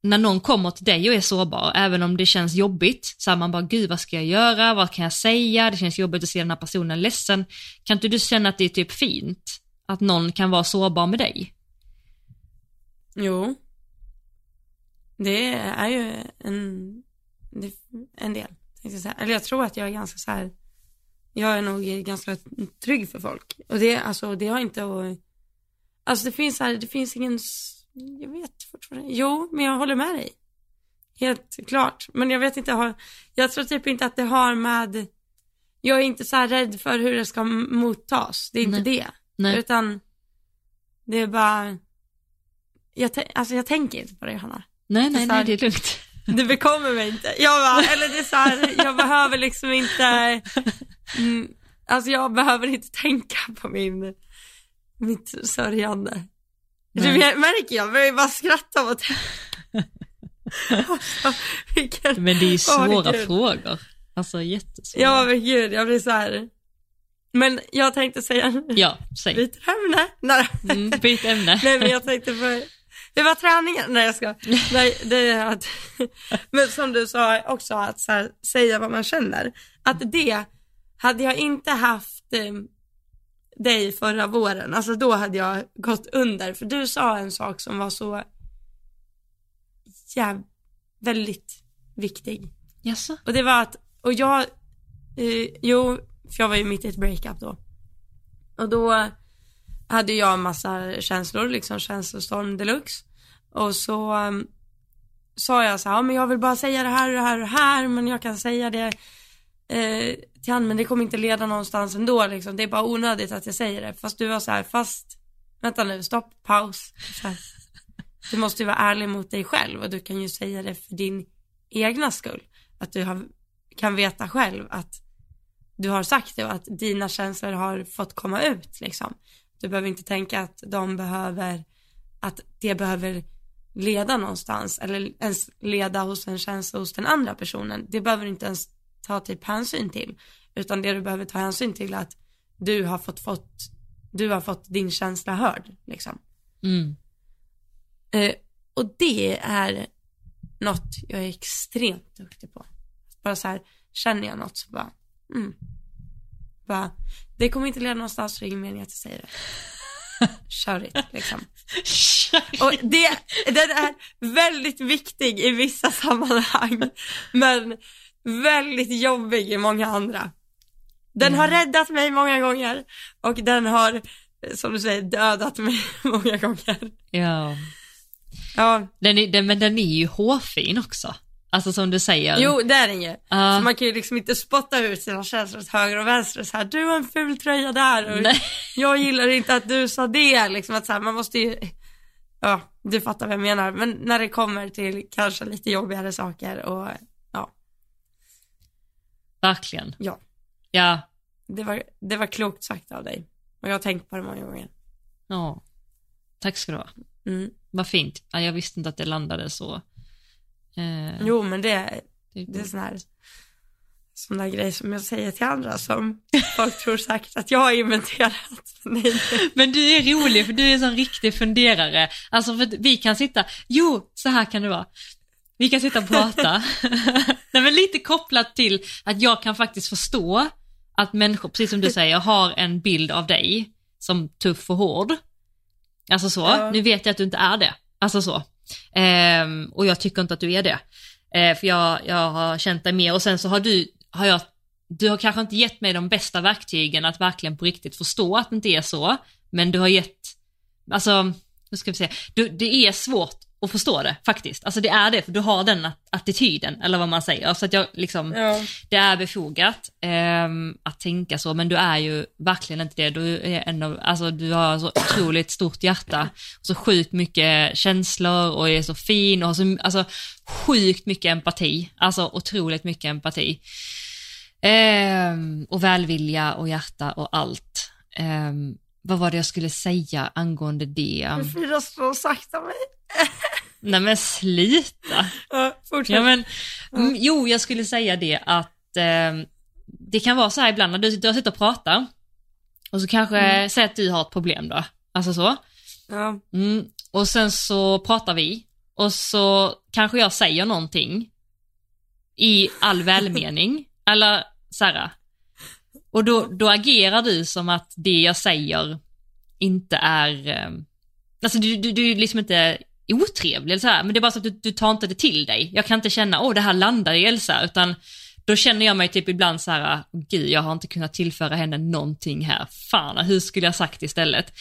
när någon kommer till dig och är sårbar, även om det känns jobbigt, så här man bara, gud vad ska jag göra, vad kan jag säga, det känns jobbigt att se den här personen ledsen. Kan inte du känna att det är typ fint, att någon kan vara sårbar med dig? Jo. Det är ju en, en del, tänkte jag säga. Eller jag tror att jag är ganska så här, jag är nog ganska trygg för folk. Och det, alltså, det har inte att, alltså det finns här, det finns ingen jag vet fortfarande. Jo, men jag håller med dig. Helt klart. Men jag vet inte, jag tror typ inte att det har med, jag är inte så här rädd för hur det ska mottas. Det är inte Nej. det. Nej. Utan det är bara, jag, alltså jag tänker inte på det Hanna. Nej, nej, nej, det är lugnt. Det bekommer mig inte. Jag bara, eller det är så här, jag behöver liksom inte, mm, alltså jag behöver inte tänka på min, mitt sörjande. Du märker jag börjar bara skratta åt alltså, vilken... Men det är ju svåra oh, frågor. Alltså jättesvåra. Ja men gud, jag blir så här. Men jag tänkte säga, ja, säg. byt ämne. Nej. Mm, byt ämne. Nej men jag tänkte på, det var träningen, nej jag ska, nej det är att, men som du sa också att här, säga vad man känner. Att det, hade jag inte haft eh, dig förra våren, alltså då hade jag gått under, för du sa en sak som var så, ja, väldigt viktig. Jaså? Och det var att, och jag, eh, jo, för jag var ju mitt i ett breakup då. Och då hade jag en massa känslor, liksom känslostorm deluxe. Och så um, sa jag så här, ja, men jag vill bara säga det här och det här och det här, men jag kan säga det eh, till han, men det kommer inte leda någonstans ändå liksom. Det är bara onödigt att jag säger det. Fast du var så här, fast, vänta nu, stopp, paus. Du måste ju vara ärlig mot dig själv och du kan ju säga det för din egna skull. Att du har, kan veta själv att du har sagt det och att dina känslor har fått komma ut liksom. Du behöver inte tänka att de behöver, att det behöver leda någonstans eller ens leda hos en känsla hos den andra personen. Det behöver du inte ens ta typ hänsyn till. Utan det du behöver ta hänsyn till är att du har fått, fått du har fått din känsla hörd liksom. Mm. Eh, och det är något jag är extremt duktig på. Bara så här, känner jag något så bara, mm. Bara, det kommer inte leda någonstans, det är ingen mening att jag säger det. Kör it, liksom. Och det, den är väldigt viktig i vissa sammanhang. Men väldigt jobbig i många andra. Den mm. har räddat mig många gånger och den har, som du säger, dödat mig många gånger. Ja. Ja. Den är, den, men den är ju hårfin också. Alltså som du säger. Jo, det är den ju. Uh. Så man kan ju liksom inte spotta ut sina känslor åt höger och vänster och så här, du har en ful tröja där och Nej. jag gillar inte att du sa det, liksom att så här, man måste ju, ja, du fattar vad jag menar. Men när det kommer till kanske lite jobbigare saker och Verkligen. Ja. Ja. Det var, det var klokt sagt av dig. Och jag har tänkt på det många gånger. Ja. Tack ska du ha. Mm. Vad fint. Ja, jag visste inte att det landade så. Eh, Jo, men det, det, det är sån här, sån där grej som jag säger till andra som folk tror säkert att jag har inventerat. Nej, nej. Men du är rolig för du är en sån riktig funderare. Alltså för vi kan sitta, jo, så här kan det vara. Vi kan sitta och prata. Nej men lite kopplat till att jag kan faktiskt förstå att människor, precis som du säger, har en bild av dig som tuff och hård. Alltså så, Ja. nu vet jag att du inte är det. Alltså så. Ehm, och jag tycker inte att du är det. Eh, för jag, jag har känt dig mer och sen så har du, har jag, du har kanske inte gett mig de bästa verktygen att verkligen på riktigt förstå att det inte är så. Men du har gett, alltså, nu ska vi se, du, det är svårt att förstå det faktiskt. Alltså det är det, för du har den att- attityden, eller vad man säger. Så att jag liksom, Ja. det är befogat ehm, att tänka så, men du är ju verkligen inte det. Du är en av, alltså du har så otroligt stort hjärta, och så sjukt mycket känslor och är så fin och har så, alltså sjukt mycket empati, alltså otroligt mycket empati. Ehm, och välvilja och hjärta och allt. Ehm, vad var det jag skulle säga angående det? Står och sakta mig. Nej men sluta! Ja, fortsätt. Ja, men, mm, jo, jag skulle säga det att eh, det kan vara så här ibland när du, du sitter och pratar och så kanske, Mm. säg att du har ett problem då, alltså så. Ja. Mm, och sen så pratar vi och så kanske jag säger någonting i all välmening, eller så här. Och då, då agerar du som att det jag säger inte är, ehm, alltså du, du, du är liksom inte otrevlig eller så här, men det är bara så att du, du tar inte det till dig. Jag kan inte känna, åh det här landar i Elsa, utan då känner jag mig typ ibland så här, gud jag har inte kunnat tillföra henne någonting här, fan hur skulle jag sagt istället?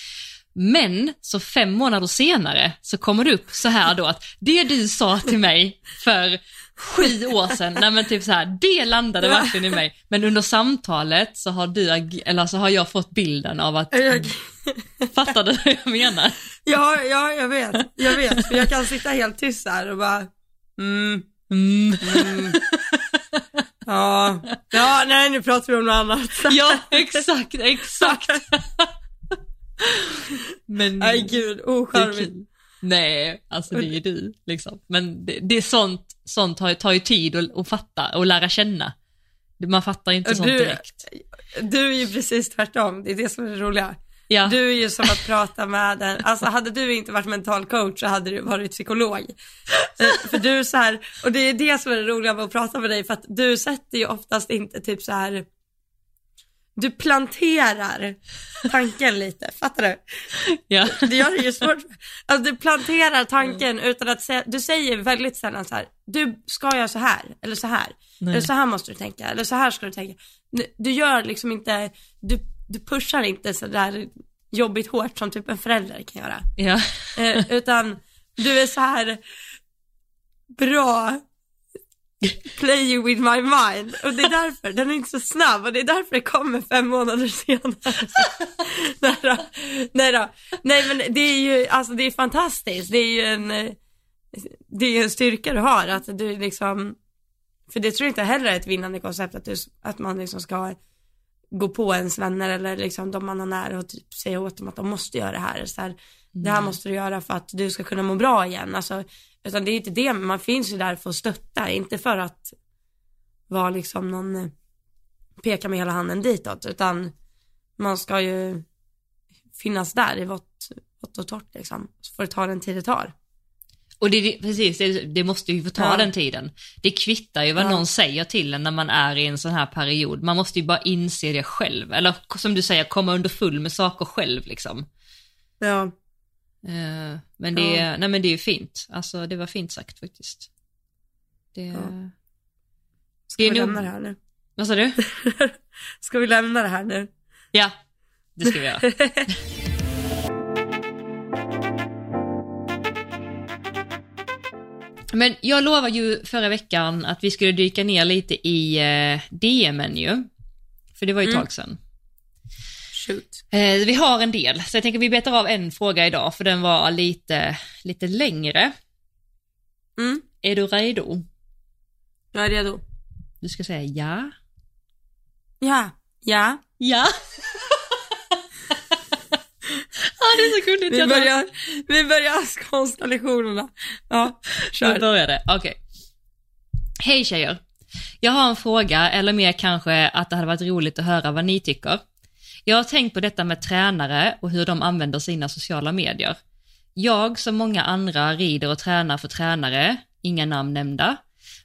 Men så fem månader senare så kommer det upp så här då att det du sa till mig för sju år sedan, nej men typ så här, det landade verkligen i mig. Men under samtalet så har du, eller så har jag fått bilden av att, Jag, fattar du vad jag menar? ja, ja, jag vet. Jag vet. För jag kan sitta helt tyst här och bara, mm, Mm. mm. Ja, ja, nej nu pratar vi om något annat. Ja, exakt, exakt. Men Nej gud, ocharmigt. Nej, alltså det är du liksom. Men det, det är sånt, sånt tar, tar ju tid att, att fatta och lära känna. Man fattar inte Och sånt du- direkt. Du är ju precis tvärtom, det är det som är det roliga. Ja, Du är ju som att prata med en, alltså hade du inte varit mental coach så hade du varit psykolog. Eh, För du så här, och det är det som är det roliga med att prata med dig för att du sätter ju oftast inte typ så här. Du planterar tanken lite, fattar du? ja. Det gör det ju svårt. Alltså du planterar tanken utan att säga, du säger väldigt sällan så här, du ska göra så här, eller så här, Nej. eller så här måste du tänka, eller så här ska du tänka. Du, du gör liksom inte, du, du pushar inte så där jobbigt hårt som typ en förälder kan göra. ja. Eh, utan du är så här bra playing with my mind och det är därför, den är inte så snabb och det är därför det kommer fem månader senare. nej, då, nej då, nej men det är ju, alltså det är fantastiskt, det är ju en, det är ju en styrka du har att du liksom, för det tror jag inte heller är ett vinnande koncept att, du, att man liksom ska gå på ens vänner eller liksom de man har nära och typ säga åt dem att de måste göra det här. Så här det här måste du göra för att du ska kunna må bra igen. Alltså, utan det är inte det, man finns ju där för att stötta, inte för att vara liksom någon eh, peka med hela handen ditåt, utan man ska ju finnas där i vått, vått och torrt liksom. Så får det ta den tid det tar. Och det, det, precis, det, det måste ju få ta Ja. den tiden. Det kvittar ju vad Ja. någon säger till en när man är i en sån här period. Man måste ju bara inse det själv. Eller som du säger, komma under full med saker själv liksom. Ja. Eh, men, det, Ja. nej, men det är fint. Alltså det var fint sagt faktiskt. Det, Ja. Det Ska är vi nog- lämna det här nu? Vad sa du? Ska vi lämna det här nu? Ja, det ska vi göra. Men jag lovade ju förra veckan att vi skulle dyka ner lite i eh, DMen ju. För det var ju ett Mm. tag sedan. Shoot. Eh, vi har en del, så jag tänker vi betar av en fråga idag, för den var lite, lite längre. Mm. Är du redo? Jag är redo. Du ska säga ja. Ja. Ja. Ja. ja, du är så gulligt. Vi börjar, vi börjar konstellationerna. Ja, Nu kör. börjar det. Okej. Hej tjejer. Jag har en fråga, eller mer kanske att det hade varit roligt att höra vad ni tycker. Jag har tänkt på detta med tränare och hur de använder sina sociala medier. Jag, som många andra, rider och tränar för tränare, inga namn nämnda.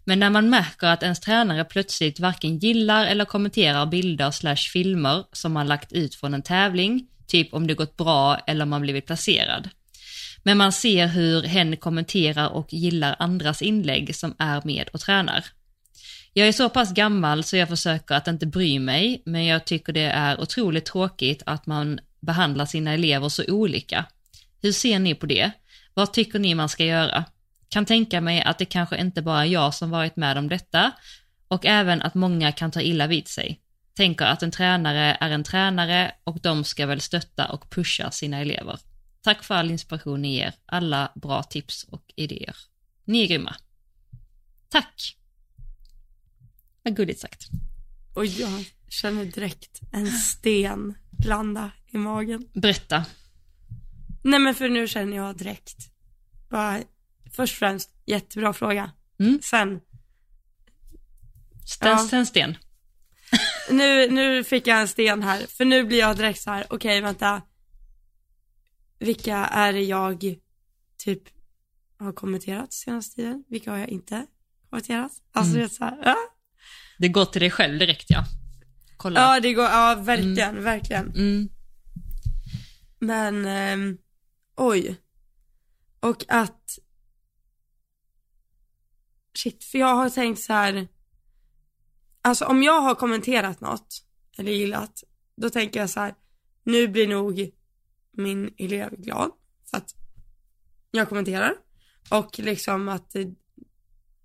Men när man märker att ens tränare plötsligt varken gillar eller kommenterar bilder slash filmer som man lagt ut från en tävling, typ om det gått bra eller om man blivit placerad. Men man ser hur hen kommenterar och gillar andras inlägg som är med och tränar. Jag är så pass gammal så jag försöker att inte bry mig, men jag tycker det är otroligt tråkigt att man behandlar sina elever så olika. Hur ser ni på det? Vad tycker ni man ska göra? Kan tänka mig att det kanske inte bara är jag som varit med om detta och även att många kan ta illa vid sig. Tänker att en tränare är en tränare och de ska väl stötta och pusha sina elever. Tack för all inspiration ni ger, alla bra tips och idéer. Ni är grymma. Tack! Vad gulligt sagt. Och jag känner direkt en sten landa i magen. Berätta. Nej men för nu känner jag direkt. Bara, först och främst, jättebra fråga. Mm. Sen, Sten, Ja. sten, sten. nu, nu fick jag en sten här. För nu blir jag direkt så här, okej vänta. Vilka är det jag typ har kommenterat senaste tiden? Vilka har jag inte kommenterat? Alltså Mm. är så här, ja. Det går till dig själv direkt ja. Kolla. ja det går, ja verkligen, verkligen. Mm. Men, ehm, oj. Och att, shit, för jag har tänkt så här. Alltså om jag har kommenterat något, eller gillat, då tänker jag så här, nu blir nog min elev glad för att jag kommenterar. Och liksom att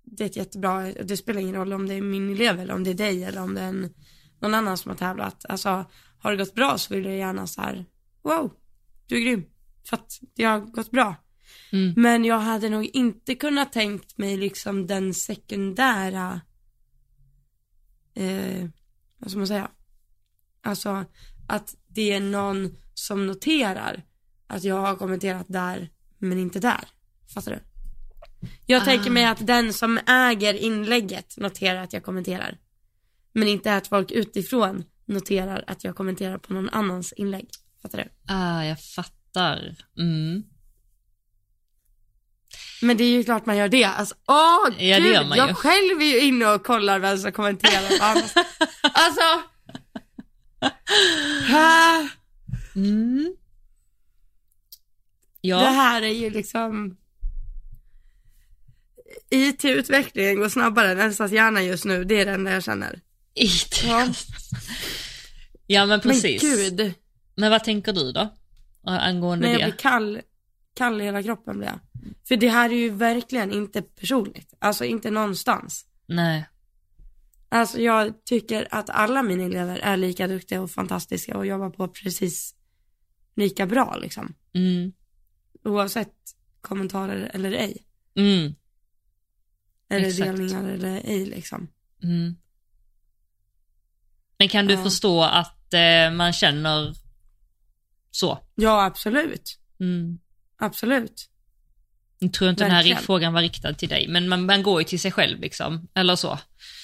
det, är ett jättebra, det spelar ingen roll om det är min elev eller om det är dig eller om det är en, någon annan som har tävlat. Alltså har det gått bra så vill jag gärna så här, wow, du är grym. För att det har gått bra. Mm. Men jag hade nog inte kunnat tänkt mig liksom den sekundära, eh, vad ska man säga? Alltså att det är någon som noterar att jag har kommenterat där men inte där. Fattar du? Jag Ah. tänker mig att den som äger inlägget noterar att jag kommenterar. Men inte att folk utifrån noterar att jag kommenterar på någon annans inlägg. Fattar du? Ah, jag fattar. Mm. Men det är ju klart man gör det. Alltså, åh Ja, gud, gör man jag ju. själv är ju inne och kollar vem som kommenterar på annars. Alltså. Mm. Ja. Det här är ju liksom. IT-utvecklingen går snabbare än Elsas hjärna just nu. Det är det enda jag känner. IT. Ja. Ja men precis. Men gud. Men vad tänker du då? Angående Nej, jag det? blir kall. Kall i hela kroppen blir jag. För det här är ju verkligen inte personligt. Alltså inte någonstans. Nej. Alltså jag tycker att alla mina elever är lika duktiga och fantastiska och jobbar på precis lika bra liksom. Mm. Oavsett kommentarer eller ej. Mm. Eller Exakt. delningar eller ej liksom. Mm. Men kan du Ja. förstå att eh, man känner så? Ja absolut. Mm. Absolut. Jag tror inte den här Verkligen. frågan var riktad till dig, men man, man går ju till sig själv liksom, eller så.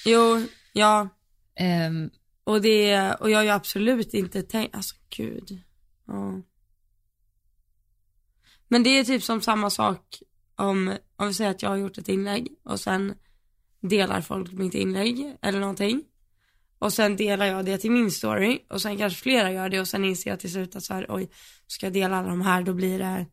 Jo, ja. Ehm, Och det, och jag har ju absolut inte tänkt, alltså gud. Ja. Men det är typ som samma sak om, om vi säger att jag har gjort ett inlägg och sen delar folk mitt inlägg eller någonting. Och sen delar jag det till min story och sen kanske flera gör det och sen inser jag till slut att så här, oj, ska jag dela alla de här då blir det,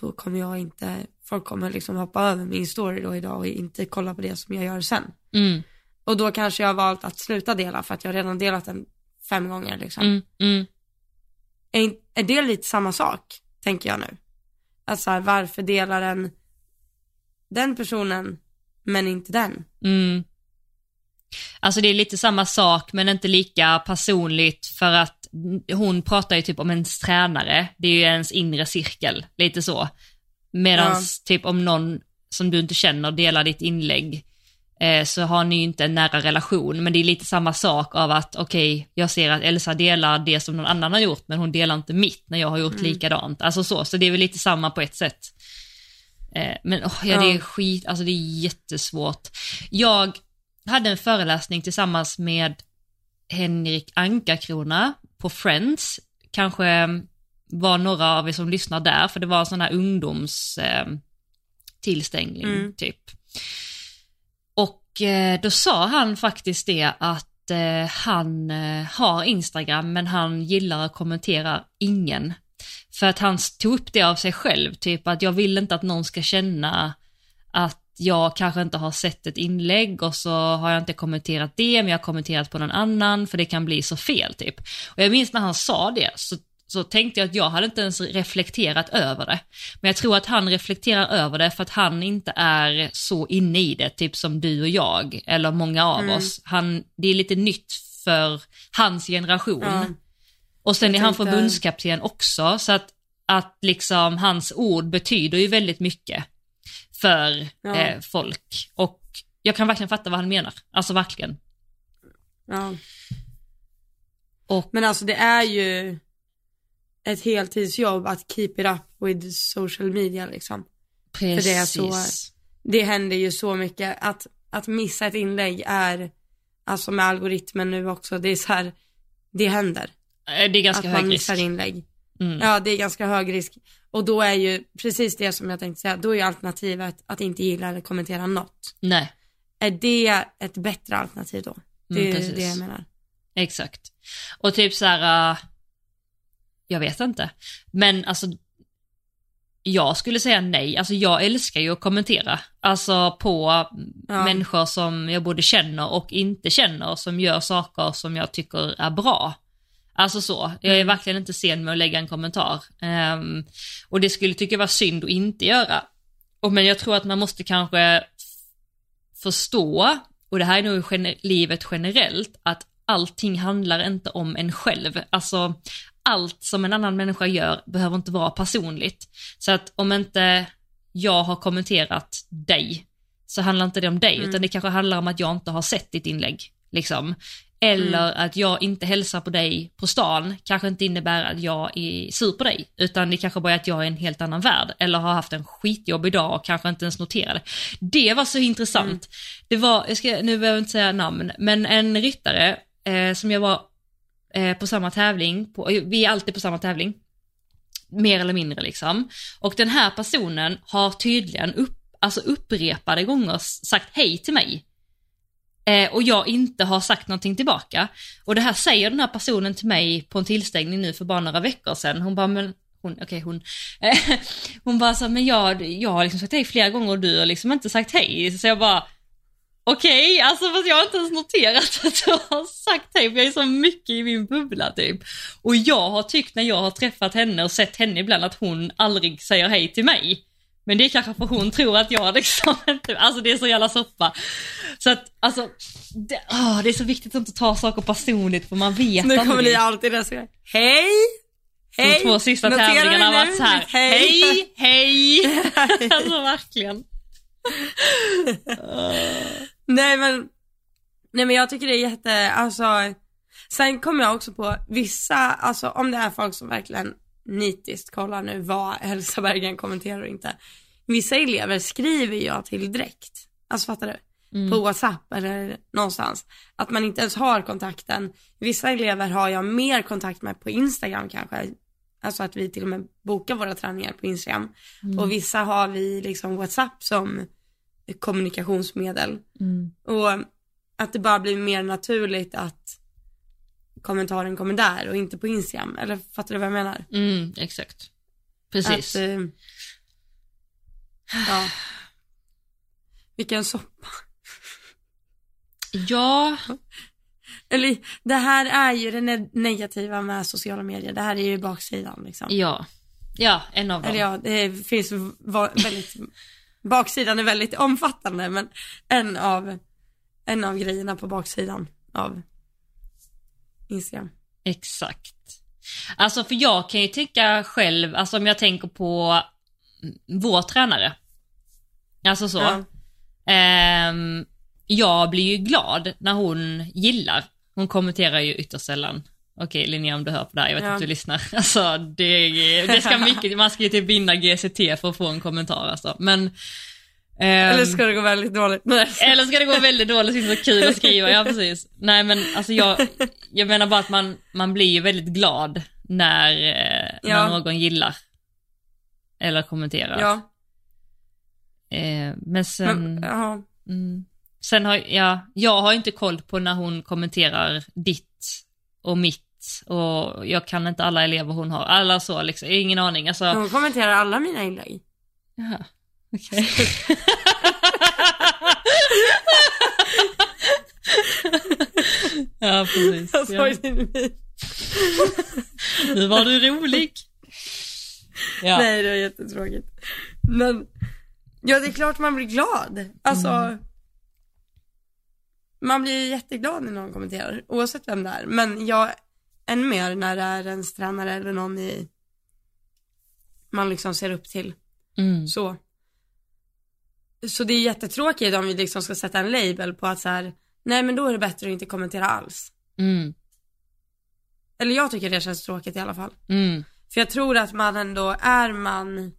då kommer jag inte, folk kommer liksom hoppa över min story då idag och inte kolla på det som jag gör sen. mm, Och då kanske jag har valt att sluta dela för att jag redan delat den fem gånger liksom. mm, mm, Är, är det lite samma sak, tänker jag nu? Att så här, varför delar den den personen men inte den? mm. Alltså det är lite samma sak men inte lika personligt för att hon pratar ju typ om ens tränare, det är ju ens inre cirkel, lite så. Medan Ja. typ om någon som du inte känner delar ditt inlägg, eh, så har ni ju inte en nära relation, men det är lite samma sak av att okej, okay, jag ser att Elsa delar det som någon annan har gjort, men hon delar inte mitt när jag har gjort mm. likadant. Alltså så, så det är väl lite samma på ett sätt. Eh, men oh, ja, det är skit, alltså det är jättesvårt. Jag hade en föreläsning tillsammans med Henrik Ankarkrona på Friends, kanske var några av er som lyssnar där, för det var en sån här ungdoms eh, mm. typ. Och eh, då sa han faktiskt det att eh, han eh, har Instagram men han gillar att kommentera ingen. För att han tog upp det av sig själv, typ att jag vill inte att någon ska känna att jag kanske inte har sett ett inlägg och så har jag inte kommenterat det, men jag har kommenterat på någon annan, för det kan bli så fel typ. Och jag minns när han sa det, så så tänkte jag att jag hade inte ens reflekterat över det. Men jag tror att han reflekterar över det för att han inte är så inne i det, typ som du och jag, eller många av mm. oss. Han, det är lite nytt för hans generation. Ja. Och sen jag är han förbundskapten också, så att, att liksom hans ord betyder ju väldigt mycket för ja. eh, folk. Och jag kan verkligen fatta vad han menar, alltså verkligen. Ja. Och, Men alltså det är ju, ett heltidsjobb att keep it up with social media liksom. Precis. För det är så, det händer ju så mycket. Att, att missa ett inlägg är, alltså med algoritmen nu också, det är så här, det händer. Eh, det är ganska hög risk. Att man missar inlägg. Mm. Ja, det är ganska hög risk. Och då är ju precis det som jag tänkte säga, då är alternativet att inte gilla eller kommentera något. Nej. Är det ett bättre alternativ då? Det mm, är det jag menar. Exakt. Och typ så här, uh jag vet inte. Men alltså, jag skulle säga nej. Alltså jag älskar ju att kommentera. Alltså på ja. människor som jag både känner och inte känner, som gör saker som jag tycker är bra. Alltså så, jag är mm. verkligen inte sen med att lägga en kommentar. Um, och det skulle tycka vara synd att inte göra. Och, men jag tror att man måste kanske förstå, och det här är nog gener livet generellt, att allting handlar inte om en själv. Alltså allt som en annan människa gör behöver inte vara personligt. Så att om inte jag har kommenterat dig, så handlar inte det om dig, mm. utan det kanske handlar om att jag inte har sett ditt inlägg. Liksom. Eller mm. att jag inte hälsar på dig på stan kanske inte innebär att jag är sur på dig, utan det kanske bara är att jag är i en helt annan värld, eller har haft en skitjobbig dag och kanske inte ens noterade. Det var så intressant. Mm. Det var, jag ska, nu behöver jag inte säga namn, men en ryttare eh, som jag var eh, på samma tävling, på, vi är alltid på samma tävling, mer eller mindre liksom. Och den här personen har tydligen upp, alltså upprepade gånger sagt hej till mig. Eh, och jag inte har sagt någonting tillbaka. Och det här säger den här personen till mig på en tillställning nu för bara några veckor sedan. Hon bara, men hon, okej okay, hon, eh, hon bara så men jag, jag har liksom sagt hej flera gånger och du har liksom inte sagt hej. Så jag bara, Okej, okay, alltså fast jag har inte ens noterat att du har sagt hej, för jag är så mycket i min bubbla typ. Och jag har tyckt när jag har träffat henne och sett henne ibland att hon aldrig säger hej till mig. Men det är kanske för hon tror att jag liksom inte, alltså det är så jävla soppa. Så att alltså, det, åh, det är så viktigt att inte ta saker personligt för man vet aldrig. Nu kommer ni alltid där så hej, hej. De två sista Notera tävlingarna har varit så här, hej, hej. hej. alltså verkligen. Nej men, nej men jag tycker det är jätte, alltså, sen kommer jag också på vissa, alltså om det är folk som verkligen nitiskt kollar nu vad Elsa Berggren kommenterar och inte. Vissa elever skriver jag till direkt, alltså fattar du? Mm. På WhatsApp eller någonstans. Att man inte ens har kontakten. Vissa elever har jag mer kontakt med på Instagram kanske. Alltså att vi till och med bokar våra träningar på Instagram. Mm. Och vissa har vi liksom WhatsApp som kommunikationsmedel. Mm. Och att det bara blir mer naturligt att kommentaren kommer där och inte på Instagram. Eller fattar du vad jag menar? Mm, exakt. Precis. Att, eh, ja. Vilken soppa. Ja. Eller det här är ju det negativa med sociala medier. Det här är ju baksidan liksom. Ja. Ja, en av dem. Eller ja, det finns väldigt baksidan är väldigt omfattande men en av, en av grejerna på baksidan av Instagram. Exakt. Alltså för jag kan ju tycka själv, alltså om jag tänker på vår tränare. Alltså så. Ja. Um, jag blir ju glad när hon gillar. Hon kommenterar ju ytterst sällan. Okej Linnea om du hör på det här, jag vet Ja. att du lyssnar. Alltså det, det ska mycket, man ska ju typ vinna GCT för att få en kommentar alltså. Men... ehm, Eller ska det gå väldigt dåligt? Nej. eller ska det gå väldigt dåligt, inte så kul att skriva, ja precis. Nej men alltså jag, jag menar bara att man, man blir ju väldigt glad när, eh, Ja. när någon gillar. Eller kommenterar. Ja, Eh, men sen, men, mm, sen har ja, jag har inte koll på när hon kommenterar ditt och mitt och jag kan inte alla elever hon har, alla så liksom, ingen aning alltså. Hon kommenterar alla mina inlägg. Jaha, okej. ja, precis. Jag till mig. Nu var du rolig. Ja. Nej, det är jättetråkigt. Men, ja det är klart man blir glad. Alltså, Mm. man blir jätteglad när någon kommenterar, oavsett vem det är. Men jag, än mer när det är ens tränare eller någon i, man liksom ser upp till. Mm. Så. Så det är jättetråkigt om vi liksom ska sätta en label på att så här, nej men då är det bättre att inte kommentera alls. Mm. Eller jag tycker det känns tråkigt i alla fall. Mm. För jag tror att man ändå, är man,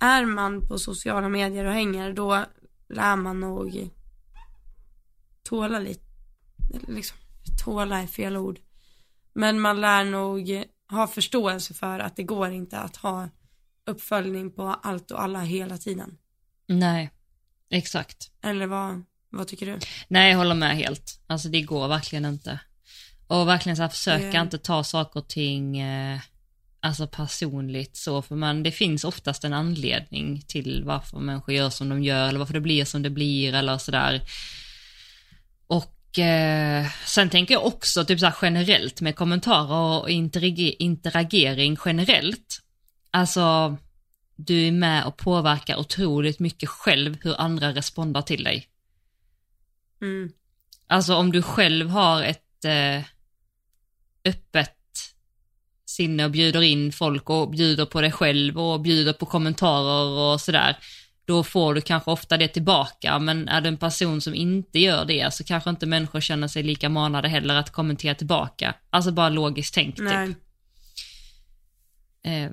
är man på sociala medier och hänger, då lär man nog tåla lite, liksom, tåla är fel ord. Men man lär nog ha förståelse för att det går inte att ha uppföljning på allt och alla hela tiden. Nej, exakt. Eller vad, vad tycker du? Nej, jag håller med helt. Alltså det går verkligen inte. Och verkligen så här, försöka Det- inte ta saker och ting eh, alltså personligt så, för man, det finns oftast en anledning till varför människor gör som de gör, eller varför det blir som det blir, eller sådär. Och eh, sen tänker jag också typ så här generellt med kommentarer och interage- interagering generellt. Alltså, du är med och påverkar otroligt mycket själv hur andra respondar till dig. Mm. Alltså om du själv har ett eh, öppet sinne och bjuder in folk och bjuder på dig själv och bjuder på kommentarer och sådär, då får du kanske ofta det tillbaka, men är du en person som inte gör det så kanske inte människor känner sig lika manade heller att kommentera tillbaka. Alltså bara logiskt tänkt typ. Eh,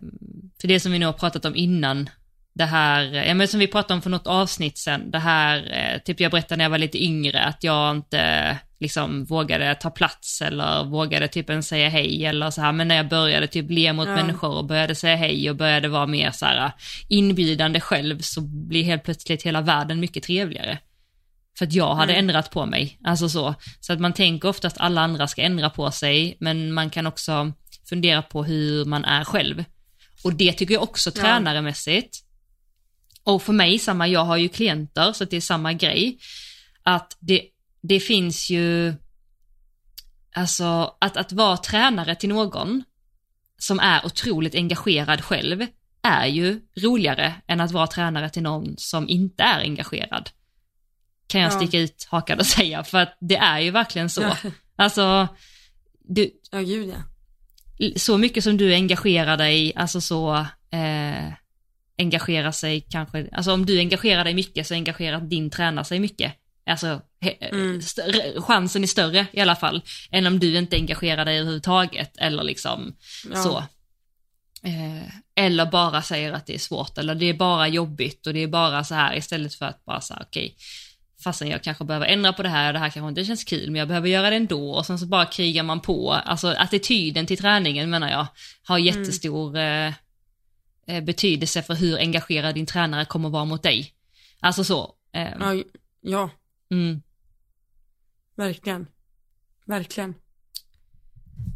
för det som vi nu har pratat om innan, det här, ja men som vi pratade om för något avsnitt sen, det här, eh, typ jag berättade när jag var lite yngre, att jag inte liksom vågade ta plats eller vågade typ ens säga hej eller så här, men när jag började typ le mot Ja. människor och började säga hej och började vara mer så här inbjudande själv så blir helt plötsligt hela världen mycket trevligare. För att jag hade Mm. ändrat på mig, alltså så. Så att man tänker ofta att alla andra ska ändra på sig, men man kan också fundera på hur man är själv. Och det tycker jag också Ja. tränaremässigt. Och för mig, samma, jag har ju klienter, så det är samma grej. Att det, det finns ju, alltså att, att vara tränare till någon som är otroligt engagerad själv är ju roligare än att vara tränare till någon som inte är engagerad. Kan jag Ja. sticka ut hakan och säga, för att det är ju verkligen så. Ja. Alltså, du, Ja, gud ja. Så mycket som du engagerar dig, alltså så, eh, engagerar sig kanske, alltså om du engagerar dig mycket så engagerar din tränare sig mycket. Alltså, he, Mm. chansen är större i alla fall, än om du inte engagerar dig överhuvudtaget, eller liksom Ja. så. Eh, eller bara säger att det är svårt, eller det är bara jobbigt och det är bara så här istället för att bara säga okej, fastän jag kanske behöver ändra på det här, det här kanske inte känns kul, men jag behöver göra det ändå och sen så bara krigar man på. Alltså attityden till träningen menar jag har jättestor eh, eh, betydelse för hur engagerad din tränare kommer vara mot dig. Alltså så. Eh, Ja, ja, mm. verkligen. Verkligen.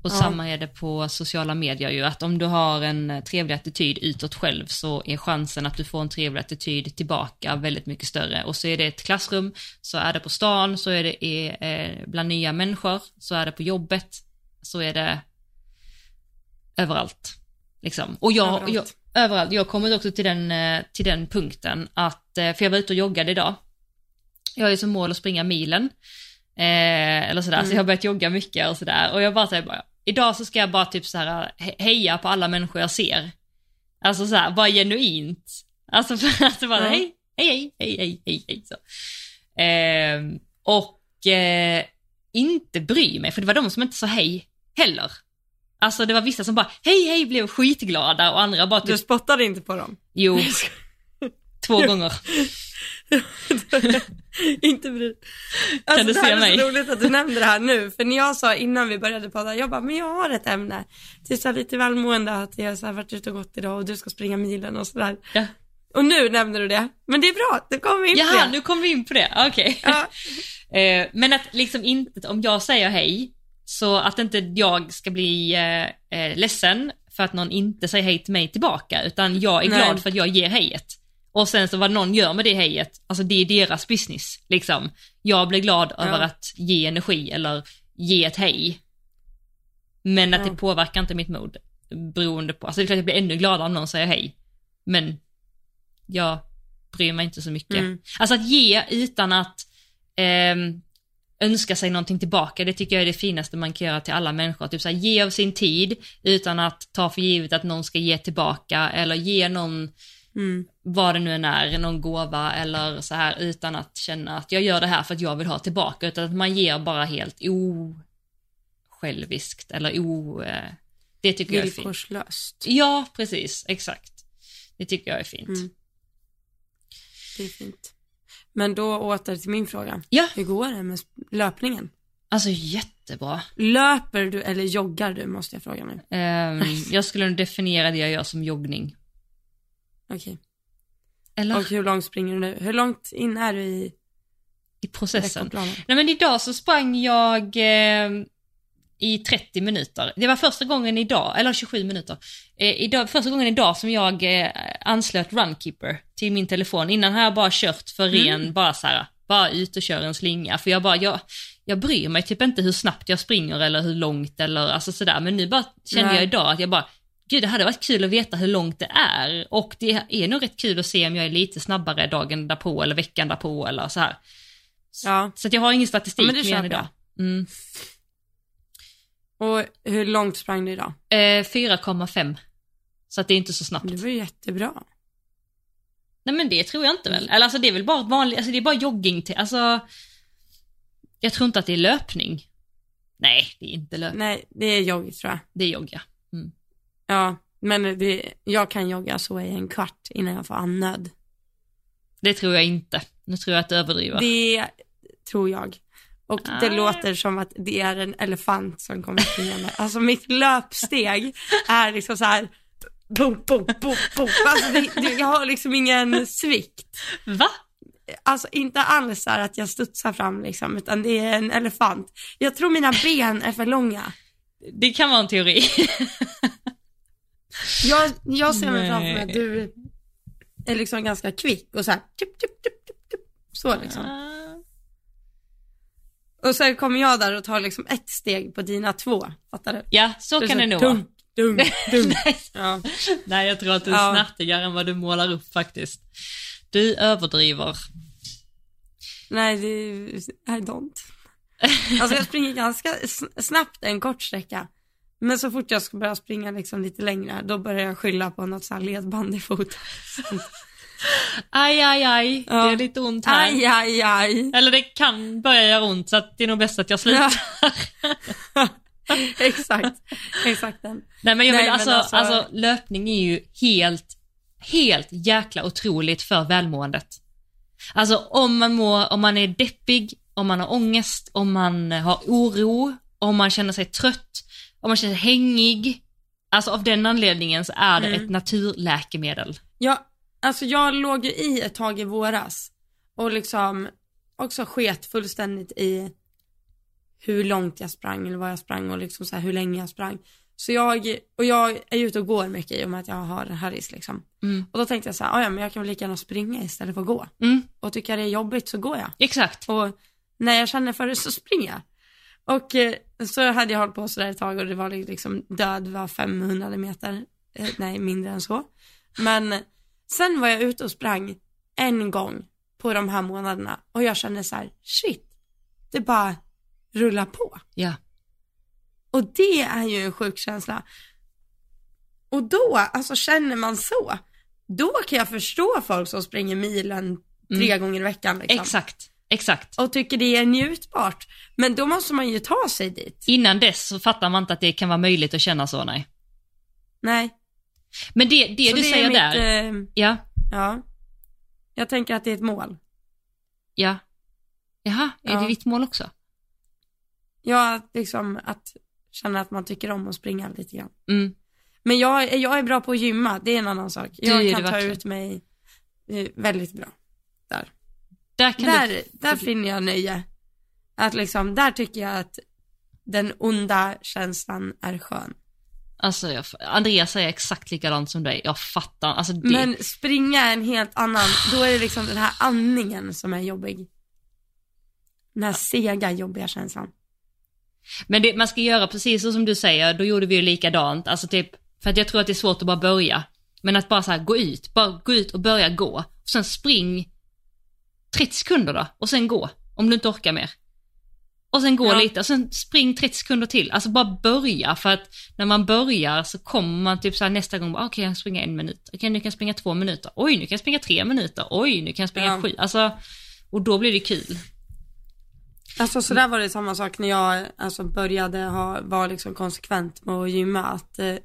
Och Ja. samma är det på sociala medier ju, att om du har en trevlig attityd utåt själv så är chansen att du får en trevlig attityd tillbaka väldigt mycket större. Och så är det ett klassrum, så är det på stan, så är det i, eh, bland nya människor, så är det på jobbet, så är det överallt. Liksom. Och jag, Överallt. jag, överallt. Jag kommer också till den, eh, till den punkten att, eh, för jag var ute och joggade idag. Jag har ju som mål att springa milen. Eh, eller sådär, så jag har börjat jogga mycket och sådär. Och jag bara säger bara, idag så ska jag bara typ såhär he- heja på alla människor jag ser. Alltså såhär, bara genuint. Alltså för att det bara, Ja. hej, hej, hej, hej, hej, hej. Så. Eh, och eh, inte bry mig, för det var de som inte sa hej heller. Alltså det var vissa som bara hej hej blev skitglada och andra bara Du typ, spottade inte på dem? jo, två gånger. inte bry alltså, du det se mig? är så roligt att du nämnde det här nu, för när jag sa innan vi började podda, jag bara, men jag har ett ämne. Till så lite välmående, att jag så här varit ute och gått idag och du ska springa milen och sådär. Ja. Och nu nämner du det, men det är bra, du kommer in på Jaha, det. nu kom vi in på det, okej. Ja, Eh, men att liksom inte, om jag säger hej, så att inte jag ska bli eh, eh, ledsen för att någon inte säger hej till mig tillbaka, utan jag är Nej. glad för att jag ger hejet. Och sen så vad någon gör med det hejet, alltså det är deras business, liksom. Jag blir glad över att ge energi eller ge ett hej. Men att Ja. det påverkar inte mitt mod, beroende på, alltså det är klart jag blir ännu gladare om någon säger hej. Men jag bryr mig inte så mycket. Mm. Alltså att ge utan att ehm, önska sig någonting tillbaka, det tycker jag är det finaste man kan göra till alla människor. Typ så här, ge av sin tid utan att ta för givet att någon ska ge tillbaka eller ge någon, mm. vad det nu än är, någon gåva eller så här utan att känna att jag gör det här för att jag vill ha tillbaka, utan att man ger bara helt osjälviskt eller o... Eh, det tycker jag är fint. Villkorslöst. Ja, precis, exakt. Det tycker jag är fint. Mm. Det är fint. Men då åter till min fråga. Ja, Hur går det med löpningen? alltså jättebra. Löper du eller joggar du måste jag fråga nu. Ehm, jag skulle definiera det jag gör som joggning. Okej. Eller Och hur långt springer du nu? Hur långt in är du i i processen. Nej men idag så sprang jag eh, i 30 minuter. Det var första gången idag, eller 27 minuter. Eh, idag, första gången idag som jag eh, anslöt Runkeeper till min telefon. Innan har jag bara kört för ren, bara så här, bara ut och kör en slinga. För jag bara, jag, jag bryr mig typ inte hur snabbt jag springer eller hur långt eller alltså sådär. Men nu bara kände Nej. jag idag att jag bara, gud det hade varit kul att veta hur långt det är. Och det är nog rätt kul att se om jag är lite snabbare dagen därpå eller veckan därpå eller så här. Ja. Så att jag har ingen statistik Ja, men det mer än idag. Mm. Och hur långt sprang du idag? Eh, 4,5. Så att det är inte så snabbt. Det var jättebra. Nej men det tror jag inte väl. Eller alltså det är väl bara vanligt, alltså det är bara jogging till, alltså. Jag tror inte att det är löpning. Nej, det är inte löpning. Nej, det är jogg tror jag. Det är jogga. Mm. Ja, men det, jag kan jogga så i en kvart innan jag får andnöd. Det tror jag inte. Nu tror jag att du överdriver. Det tror jag. Och det Ah. låter som att det är en elefant som kommer springande. Alltså mitt löpsteg är liksom så här, boom, boom, boom, boom. Alltså det, det, jag har liksom ingen svikt. Va? Alltså inte alls så att jag studsar fram liksom, utan det är en elefant. Jag tror mina ben är för långa. Det kan vara en teori. Jag, jag ser mig framför mig att du är liksom ganska kvick och så här, tup, tup, tup, tup, tup, så liksom. Ah. Och sen kommer jag där och tar liksom ett steg på dina två, fattar du? Ja, så är kan så det nog vara. dunk, dunk, dunk. Nej, Ja. Nej, jag tror att du är Ja. snärtigare än vad du målar upp faktiskt. Du överdriver. Nej, det, I don't. Alltså jag springer ganska sn- snabbt en kort sträcka. Men så fort jag ska börja springa liksom lite längre, då börjar jag skylla på något så här ledband i foten. Aj, aj, aj. Ja. Det är lite ont här. Aj, aj, aj. Eller det kan börja göra ont så det är nog bäst att jag slutar. Ja. exakt, exakt den. Nej men jag Nej, vill men alltså, alltså- alltså, löpning är ju helt, helt jäkla otroligt för välmåendet. Alltså om man mår, om man är deppig, om man har ångest, om man har oro, om man känner sig trött, om man känner sig hängig. Alltså av den anledningen så är det Mm. ett naturläkemedel. Ja, alltså jag låg ju i ett tag i våras och liksom också sket fullständigt i hur långt jag sprang eller vad jag sprang och liksom så hur länge jag sprang. Så jag, och jag är ute och går mycket i och med att jag har Harris liksom. Mm. Och då tänkte jag så här, "Ah, ja men jag kan väl lika gärna springa istället för att gå. Mm, Och tycker jag det är jobbigt så går jag. exakt. Och när jag känner för det så springer jag. Och eh, så hade jag hållit på sådär ett tag och det var liksom död var 500 meter. Eh, nej, mindre än så. Men sen var jag ute och sprang en gång på de här månaderna och jag kände så här, shit, det bara rullar på. Ja. Och det är ju en sjuk känsla. Och då, alltså känner man så, då kan jag förstå folk som springer milen tre gånger i veckan liksom. Exakt. Exakt. och tycker det är njutbart. Men då måste man ju ta sig dit. Innan dess så fattar man inte att det kan vara möjligt att känna så, nej. Nej. Men det, det Så du det säger mitt, där, eh, ja, ja. Jag tänker att det är ett mål. ja. Jaha, är Ja. det ditt mål också? Ja, liksom att känna att man tycker om att springa lite grann. Mm. Men jag, jag är bra på att gymma, det är en annan sak. Jag kan ta ut mig eh, väldigt bra. Där. Där kan Där, du... där finner jag nöje. Att liksom, där tycker jag att den onda känslan är skön. Alltså, jag, Andreas säger exakt likadant som dig. Jag fattar. Alltså, det, Men springa är en helt annan, då är det liksom den här andningen som är jobbig. Den här sega, jobbiga känslan. Men det, man ska göra precis så som du säger, då gjorde vi ju likadant. Alltså typ, för att jag tror att det är svårt att bara börja. Men att bara så här gå ut, bara gå ut och börja gå. Och sen spring 30 sekunder då, och sen gå. Om du inte orkar mer. Och sen gå Ja. lite, och sen spring 30 sekunder till. Alltså bara börja, för att när man börjar så kommer man typ så här nästa gång, bara, okej jag kan springa en minut, okej nu kan jag springa två minuter, oj nu kan jag springa tre minuter, oj nu kan jag springa Ja. sju. Alltså, och då blir det kul. Alltså så där var det samma sak när jag alltså, började ha, var liksom konsekvent med att gymma. Att, eh,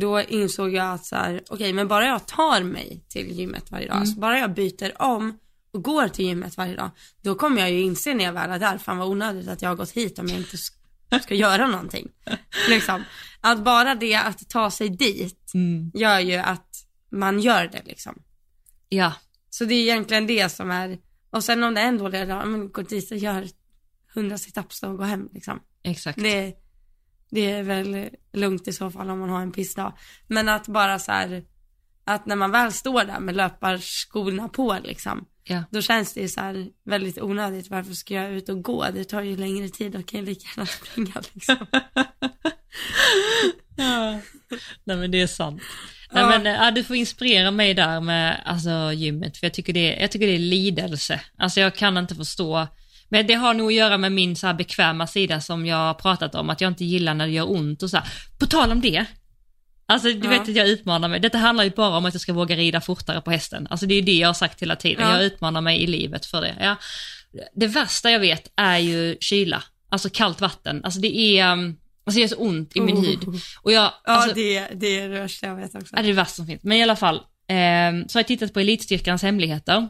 då insåg jag att så här, okej men bara jag tar mig till gymmet varje dag, alltså, bara jag byter om går till gymmet varje dag, då kommer jag ju inse när jag väl är där, fan vad onödigt att jag har gått hit om jag inte sk- ska göra någonting. liksom. Att bara det att ta sig dit gör ju att man gör det liksom. Ja, Så det är egentligen det som är, och sen om det är en dålig dag, men gå dit och gör 100 situps och gå hem liksom. exakt. Det, det är väl lugnt i så fall om man har en pissdag. Men att bara så här, att när man väl står där med löparskorna på liksom, Ja. då känns det ju så här väldigt onödigt. Varför ska jag ut och gå? Det tar ju längre tid, då kan jag lika gärna springa liksom. Nej men det är sant. Nej, Ja. men, ja, du får inspirera mig där med alltså, gymmet, för jag tycker, det, jag tycker det är lidelse. Alltså jag kan inte förstå. Men det har nog att göra med min så här bekväma sida som jag har pratat om, att jag inte gillar när det gör ont och så här. På tal om det. Alltså du Ja. vet att jag utmanar mig. Detta handlar ju bara om att jag ska våga rida fortare på hästen. Alltså det är det jag har sagt hela tiden. Ja. Jag utmanar mig i livet för det. Ja. Det värsta jag vet är ju kyla. Alltså kallt vatten. Alltså det är, um, alltså det gör så ont i min Oh. hud. Och jag, Ja, alltså, det, det är det värsta jag vet också. Ja, det är det värsta som finns. Men i alla fall, eh, så har jag tittat på Elitstyrkans hemligheter.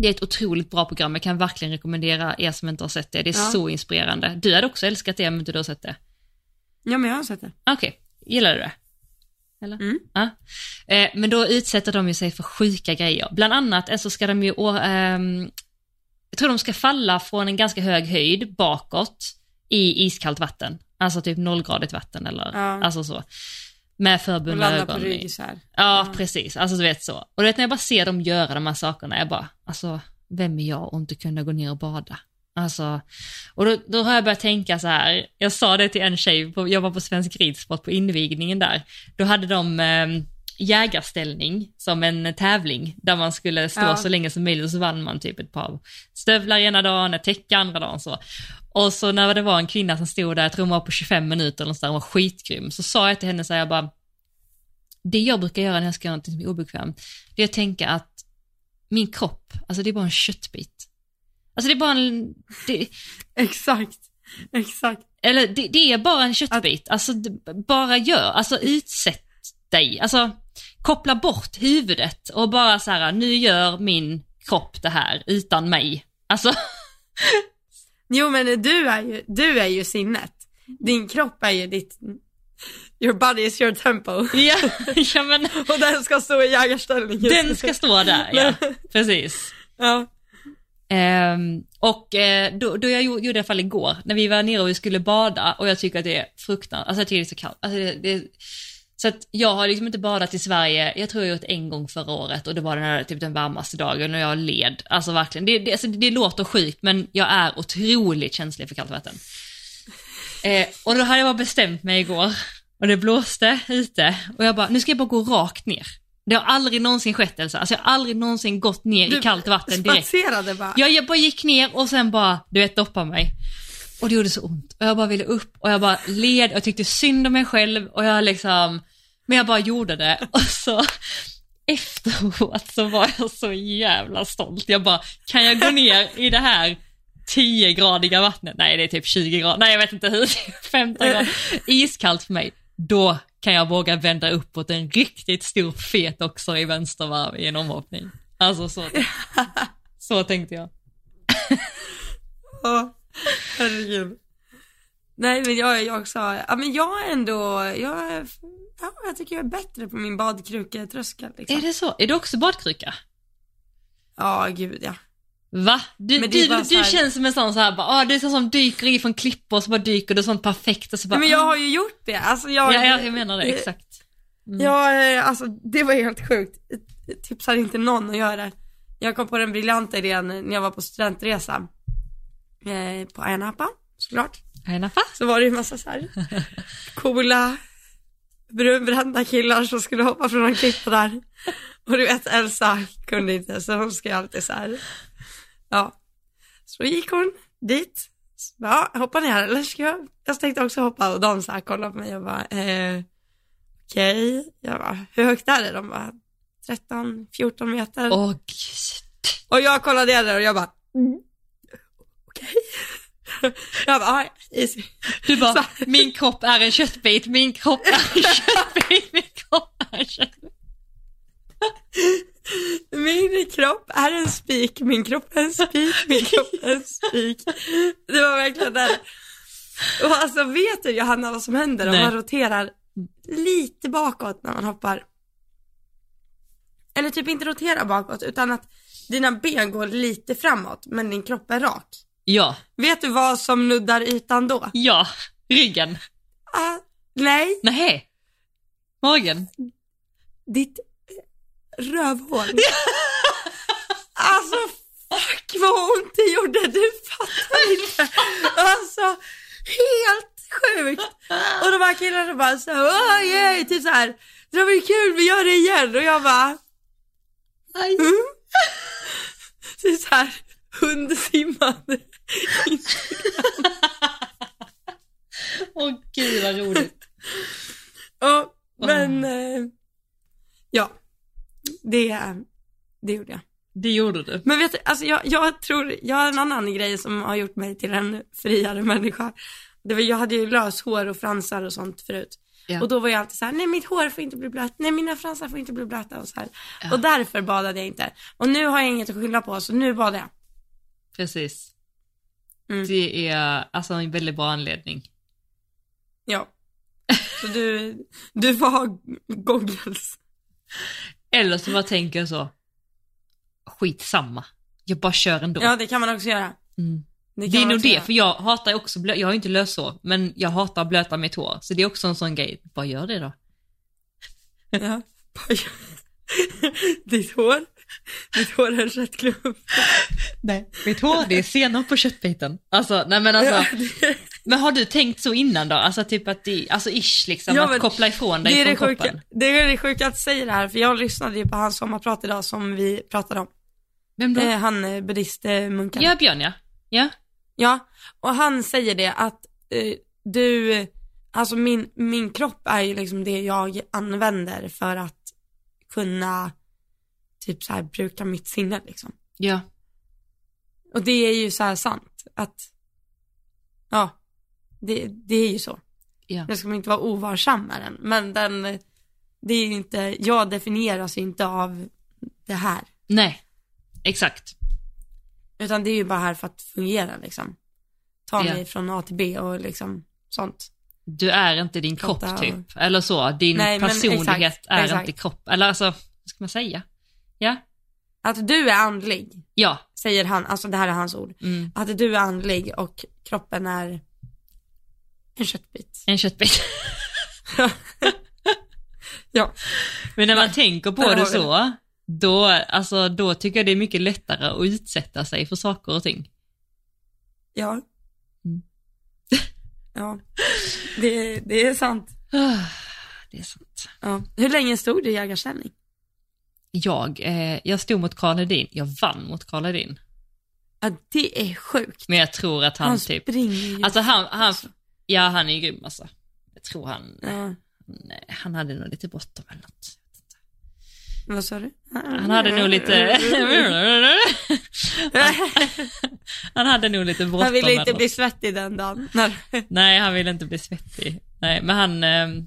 Det är ett otroligt bra program, jag kan verkligen rekommendera er som inte har sett det. Det är Ja. så inspirerande. Du hade också älskat det om inte du har sett det. Ja, men jag har sett det. Okej, gillar du det? Eller? Mm. Ja. Eh, men då utsätter de ju sig för sjuka grejer. Bland annat eh, så ska de ju, ehm, jag tror de ska falla från en ganska hög höjd bakåt i iskallt vatten. Alltså typ nollgradigt vatten eller Ja. alltså så. Med förbundna på ögon. i- rygg så här. Ja, Ja. precis. Alltså du vet så. Och du vet när jag bara ser dem göra de här sakerna, jag bara, alltså vem är jag och inte kunna gå ner och bada? Alltså, och då, då har jag börjat tänka så här, jag sa det till en tjej, på, jag var på Svensk Ridsport på invigningen där, då hade de eh, jägarställning som en tävling där man skulle stå Ja. så länge som möjligt och så vann man typ ett par stövlar ena dagen, ett täcke andra dagen så. Och så när det var en kvinna som stod där, jag tror hon var på 25 minuter eller så där, hon var skitgrym, så sa jag till henne så här, jag bara, det jag brukar göra när jag ska göra något som är obekvämt, det är att tänka att min kropp, alltså det är bara en köttbit. Alltså det är bara en, det, Exakt, exakt. eller det, det är bara en köttbit. Alltså det, bara gör, alltså utsätt dig. Alltså koppla bort huvudet och bara så här, nu gör min kropp det här utan mig. Alltså, Jo men du är ju, du är ju sinnet. Din kropp är ju ditt, your body is your tempo. ja, ja men Och den ska stå i jägarställning den ska stå där, ja. Precis. Ja. Um, och eh, då, då jag gjorde, gjorde i alla fall igår, när vi var nere och vi skulle bada och jag tycker att det är fruktansvärt, alltså jag tycker det är så kallt. Alltså det, det, så att jag har liksom inte badat i Sverige, jag tror jag gjort en gång förra året och det var den här typ den varmaste dagen och jag led. Alltså verkligen, det, det, alltså det låter sjukt men jag är otroligt känslig för kallt vatten. Eh, och då hade jag bara bestämt mig igår och det blåste ute och jag bara, nu ska jag bara gå rakt ner. Det har aldrig någonsin skett Elsa, alltså jag har aldrig någonsin gått ner i kallt vatten direkt. Spatserade bara. Jag, jag bara gick ner och sen bara, du vet, doppa mig. Och det gjorde så ont. Och jag bara ville upp och jag bara led och jag tyckte synd om mig själv och jag liksom, men jag bara gjorde det. Och så efteråt så var jag så jävla stolt. Jag bara, kan jag gå ner i det här 10-gradiga vattnet? Nej, det är typ 20 grader. Nej, jag vet inte hur. 15 grader. Iskallt för mig. Då kan jag våga vända uppåt en riktigt stor fet också i vänstervarv i en omhoppning. Alltså så, så tänkte jag. Ja, herregud. Nej men jag är också, ja men jag är ändå, jag, ja, jag tycker jag är bättre på min badkruketröskel liksom. Är det så? Är du också badkruka? Ja gud ja. Va? Du, Men du, du, här- känns som en sån så här, bara, ah, du är sån som dyker i från klippor och så bara dyker du sånt perfekt och så bara, men jag ah. har ju gjort det, alltså jag, ja, ja, jag menar det, exakt. Mm. Jag, eh, alltså det var helt sjukt. Jag tipsar inte någon att göra. Jag kom på den briljanta idén när jag var på studentresa. Eh, på Ayia Napa, såklart. Ayia Napa? Så var det ju massa så här coola brunbrända killar som skulle hoppa från en klippa där. Och du vet Elsa kunde inte så hon ska alltid så här. Ja. Så gick hon dit. Ja, hoppa ner eller ska jag? Jag tänkte också hoppa och de så här kollade på mig och bara eh, okej. Jag bara, hur högt är det? De bara 13, 14 meter. Åh gud. Och jag kollade ner där och jag bara, mm. okej. Jag bara, "Aj, easy. Du bara, Så- min kropp är en köttbit, min kropp är en köttbit, min kropp är en köttbit. Kropp är en spik, min kropp är en spik, min kropp är en spik. Det var verkligen det. Och alltså vet du Johanna vad som händer om Nej. man roterar lite bakåt när man hoppar? Eller typ inte rotera bakåt utan att dina ben går lite framåt men din kropp är rak. Ja, Vet du vad som nuddar ytan då? ja, ryggen. Ah, nej, Nej. Magen. ditt rövhål. alltså fuck vad ont det gjorde, du fattar inte. Alltså helt sjukt. Och de här killarna bara så här, åh yay, typ så här, det var ju kul, vi gör det igen. Och jag bara, mm. Är så här, hundsimmande. Åh gud vad roligt. Ja, men eh, ja, det, det gjorde jag. Det gjorde du. Men vet du, alltså jag, jag tror, jag har en annan grej som har gjort mig till en friare människa. Det var, jag hade ju löshår och fransar och sånt förut. Ja. Och då var jag alltid så här, nej mitt hår får inte bli blött, nej mina fransar får inte bli blöta och så här. Ja. Och därför badade jag inte. Och nu har jag inget att skylla på, så nu badar jag. Precis. Mm. Det är alltså en väldigt bra anledning. Ja. Så du, du får ha goggles. Eller så bara tänker jag så, skitsamma. Jag bara kör ändå. Ja, det kan man också göra. Mm. Det, Det är nog det, göra. för jag hatar också, blö- jag har inte löshår, men jag hatar blöta mitt hår. Så det är också en sån grej, bara gör det då. Ja. Ditt hår, ditt hår är en köttklump. Nej. Mitt hår, det är senap på köttbiten. Alltså, nej men alltså, det- men har du tänkt så innan då? Alltså typ att det, alltså ish liksom, Ja, att koppla ifrån dig Det är det, från sjuka, kroppen. det är det sjuka att säga det här, för jag lyssnade ju på hans sommarprat idag som vi pratade om. Vem då? Eh, han eh, buddhistmunken. Ja, Björn ja. Ja. Ja, och han säger det att eh, du, alltså min, min kropp är ju liksom det jag använder för att kunna typ så här bruka mitt sinne liksom. Ja. Och det är ju så här sant att, ja, det, det är ju så. Ja. Jag ska inte vara ovarsam med den, men den, det är ju inte, jag definieras ju inte av det här. Nej. Exakt. Utan det är ju bara här för att fungera liksom. Ta Ja. mig från A till B och liksom sånt. Du är inte din kropp typ. Eller så, din Nej, personlighet exakt, är exakt. inte kropp. Eller alltså, vad ska man säga? Ja. Att du är andlig, Ja. säger han, alltså det här är hans ord. Mm. Att du är andlig och kroppen är en köttbit. En köttbit. Ja. Men när man Nej, tänker på det så, då, alltså, då tycker jag det är mycket lättare att utsätta sig för saker och ting. Ja. Mm. Ja, det, det är sant. Ah, Det är sant. Ja. Hur länge stod du i jägarställning? Jag, eh, jag stod mot Karl Hedin, jag vann mot Karl Hedin. Ja, det är sjukt. Men jag tror att han, Han typ, springer alltså han, han, ja han är ju grym alltså. Jag tror han, Ja. nej, han hade nog lite bråttom eller något. Vad sa du? Han hade nog lite... han hade nog lite bråttom. Han ville inte bli svettig den dagen. Nej, han ville inte bli svettig. Nej, men han... eh,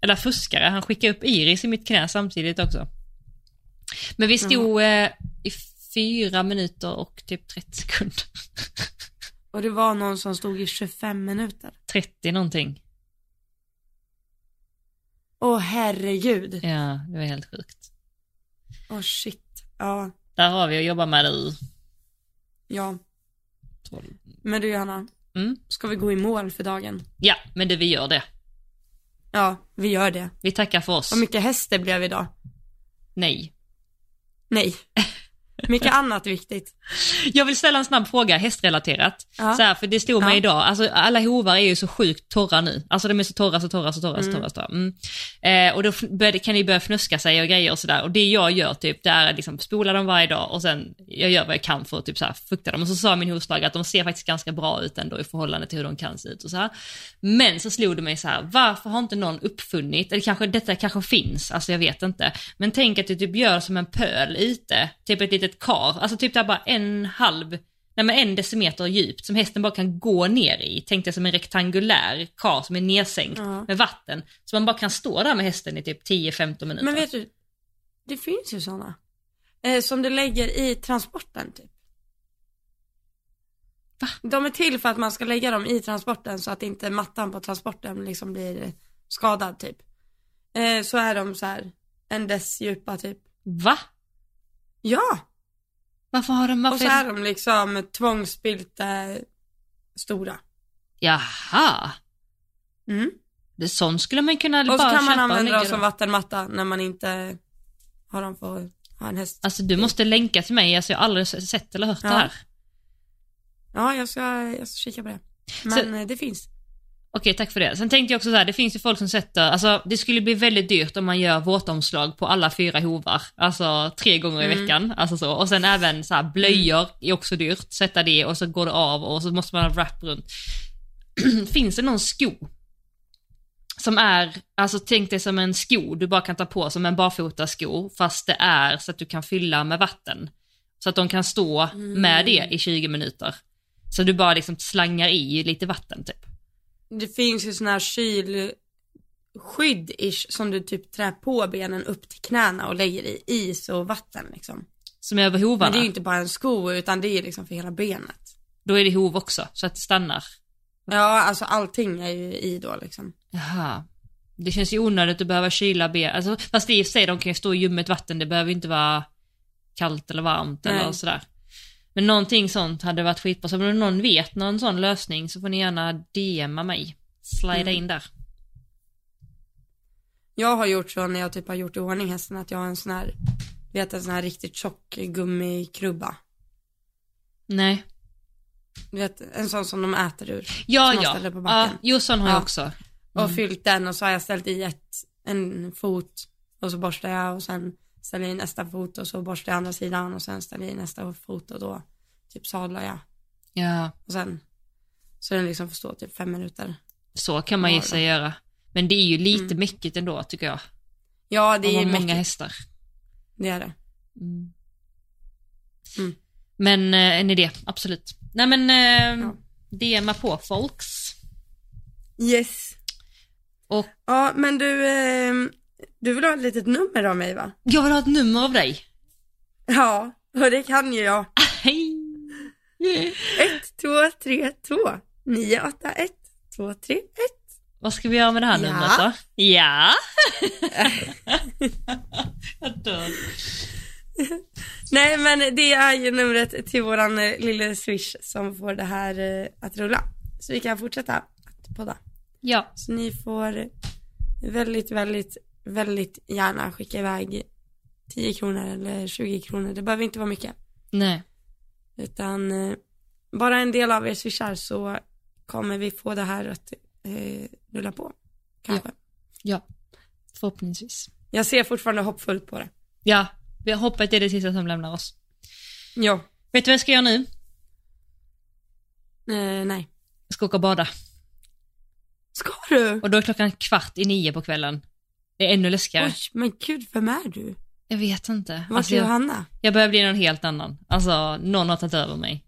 Eller fuskare, han skickade upp Iris i mitt knä samtidigt också. Men vi stod eh, i fyra minuter och typ 30 sekunder. Och det var någon som stod i 25 minuter. 30 någonting. Åh herregud. Ja, det var helt sjukt. Åh shit. Ja, Där har vi att jobba med det. ja. Men du Johanna, Mm. ska vi gå i mål för dagen? Ja, men det vi gör det. Ja, vi gör det. Vi tackar för oss. Vad mycket häst det blev idag. Nej. Nej. Mycket annat viktigt. Jag vill ställa en snabb fråga, hästrelaterat. Ja. Så här, för det stod mig Ja. idag, alltså alla hovar är ju så sjukt torra nu. Alltså de är så torra, så torra, så torra, så torra. Så torra. Mm. Eh, och då började, kan det börja fnuska sig och grejer och sådär. Och det jag gör typ, det är att liksom spola dem varje dag och sen, jag gör vad jag kan för att typ så här fukta dem. Och så sa min hovslagare att de ser faktiskt ganska bra ut ändå i förhållande till hur de kan se ut och så här. Men så slog det mig så här, varför har inte någon uppfunnit, eller kanske detta kanske finns, alltså jag vet inte. Men tänk att du typ gör som en pöl ute, typ ett litet kar, alltså typ där bara en halv, nej men en decimeter djupt som hästen bara kan gå ner i. Tänk dig som en rektangulär kar som är nedsänkt Ja. med vatten. Så man bara kan stå där med hästen i typ 10-15 minuter. Men vet du, det finns ju sådana. Eh, som du lägger i transporten typ. Va? De är till för att man ska lägga dem i transporten så att inte mattan på transporten liksom blir skadad typ. Eh, så är de så här en dess djupa typ. Va? Ja! Varför har de, Och varför? så är de liksom tvångsbylte stora. Jaha. Mm. Det, sånt skulle man kunna Och så bara kan man köpa och använda dem som vattenmatta när man inte har dem för att ha en häst. Alltså du måste länka till mig, alltså jag har aldrig sett eller hört Ja. det här. Ja, jag ska, jag ska kika på det. Men eh, det finns. Okej, tack för det. Sen tänkte jag också så här, det finns ju folk som sätter, alltså det skulle bli väldigt dyrt om man gör våtomslag på alla fyra hovar, alltså tre gånger i Mm. veckan, alltså så. Och sen även så här, blöjor är också dyrt, sätta det och så går det av och så måste man ha wrap runt. finns det någon sko som är, alltså tänk dig som en sko du bara kan ta på som en barfotasko, fast det är så att du kan fylla med vatten. Så att de kan stå med det i 20 minuter. Så du bara liksom slangar i lite vatten typ. Det finns ju såna här kylskydd-ish som du typ trär på benen upp till knäna och lägger i is och vatten liksom. Som är över hovarna. Men det är ju inte bara en sko utan det är liksom för hela benet. Då är det hov också, så att det stannar. Ja, alltså allting är ju i då liksom. Jaha. Det känns ju onödigt att behöva kyla ben. Alltså, fast i och för sig, de kan ju stå i ljummet vatten, det behöver inte vara kallt eller varmt eller Nej. sådär. Men någonting sånt hade varit skitbra. Så om någon vet någon sån lösning så får ni gärna DMa mig. Slida Mm. in där. Jag har gjort så när jag typ har gjort i ordning hästen att jag har en sån här, vet en sån här riktigt tjock gummikrubba. Nej. Du vet en sån som de äter ur. Ja, Som ja. ställer på ja backen. jo, sån har jag Ja. också. Och Mm. fyllt den och så har jag ställt i ett, en fot och så borstar jag och sen ställer i nästa fot och så borstar jag andra sidan och sen ställer jag i nästa fot och då typ sadlar jag. Ja, Och sen så den liksom får stå typ fem minuter. så kan man ge sig göra. Men det är ju lite Mm. mäckigt ändå, tycker jag. Ja det är är många mäktigt, hästar. det är det. Mm. Mm. Men eh, en idé, absolut. Nej men, eh, Ja. DMa på folks. Yes. Och Ja men du, eh, du vill ha ett litet nummer av mig va? jag vill ha ett nummer av dig. Ja, och det kan ju jag. Hej! 1, 2, 3, 2, 9, 8, 1, 2, 3, 1. Vad ska vi göra med det här Ja. numret då? Ja! jag dör. Nej men det är ju numret till våran eh, lilla swish som får det här eh, att rulla. Så vi kan fortsätta att podda. Ja, Så ni får väldigt, väldigt, väldigt gärna skicka iväg 10 kronor eller 20 kronor. Det behöver inte vara mycket. nej. Utan eh, bara en del av er swishar så kommer vi få det här att eh, rulla på. Kanske. Ja, förhoppningsvis. Jag ser fortfarande hoppfullt på det. Ja, vi hoppet är det sista som lämnar oss. Ja. Vet du vad jag ska göra nu? Eh, nej. Jag ska åka och bada. Ska du? Och då är klockan kvart i nio på kvällen. Det är ännu läskigare. Oj, men gud, vem är du? Jag vet inte. Vart Alltså, är jag, Johanna? jag börjar bli någon helt annan. Alltså, någon har tagit över mig.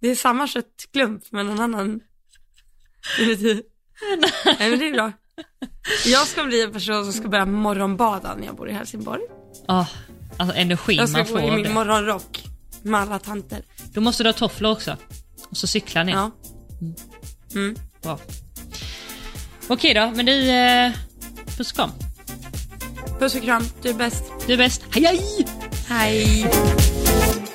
Det är samma köttklump men någon annan inuti. Nej men det är bra. Jag ska bli en person som ska börja morgonbada när jag bor i Helsingborg. Ah, alltså energin Jag ska man gå i får min det. morgonrock med alla tanter. Då måste du ha tofflor också. Och så cykla ner. Ja. Mm. Bra. Okej då, men du... Eh, puss och kram. Puss och kram, du är bäst. Du är bäst. Hej hej! Hej.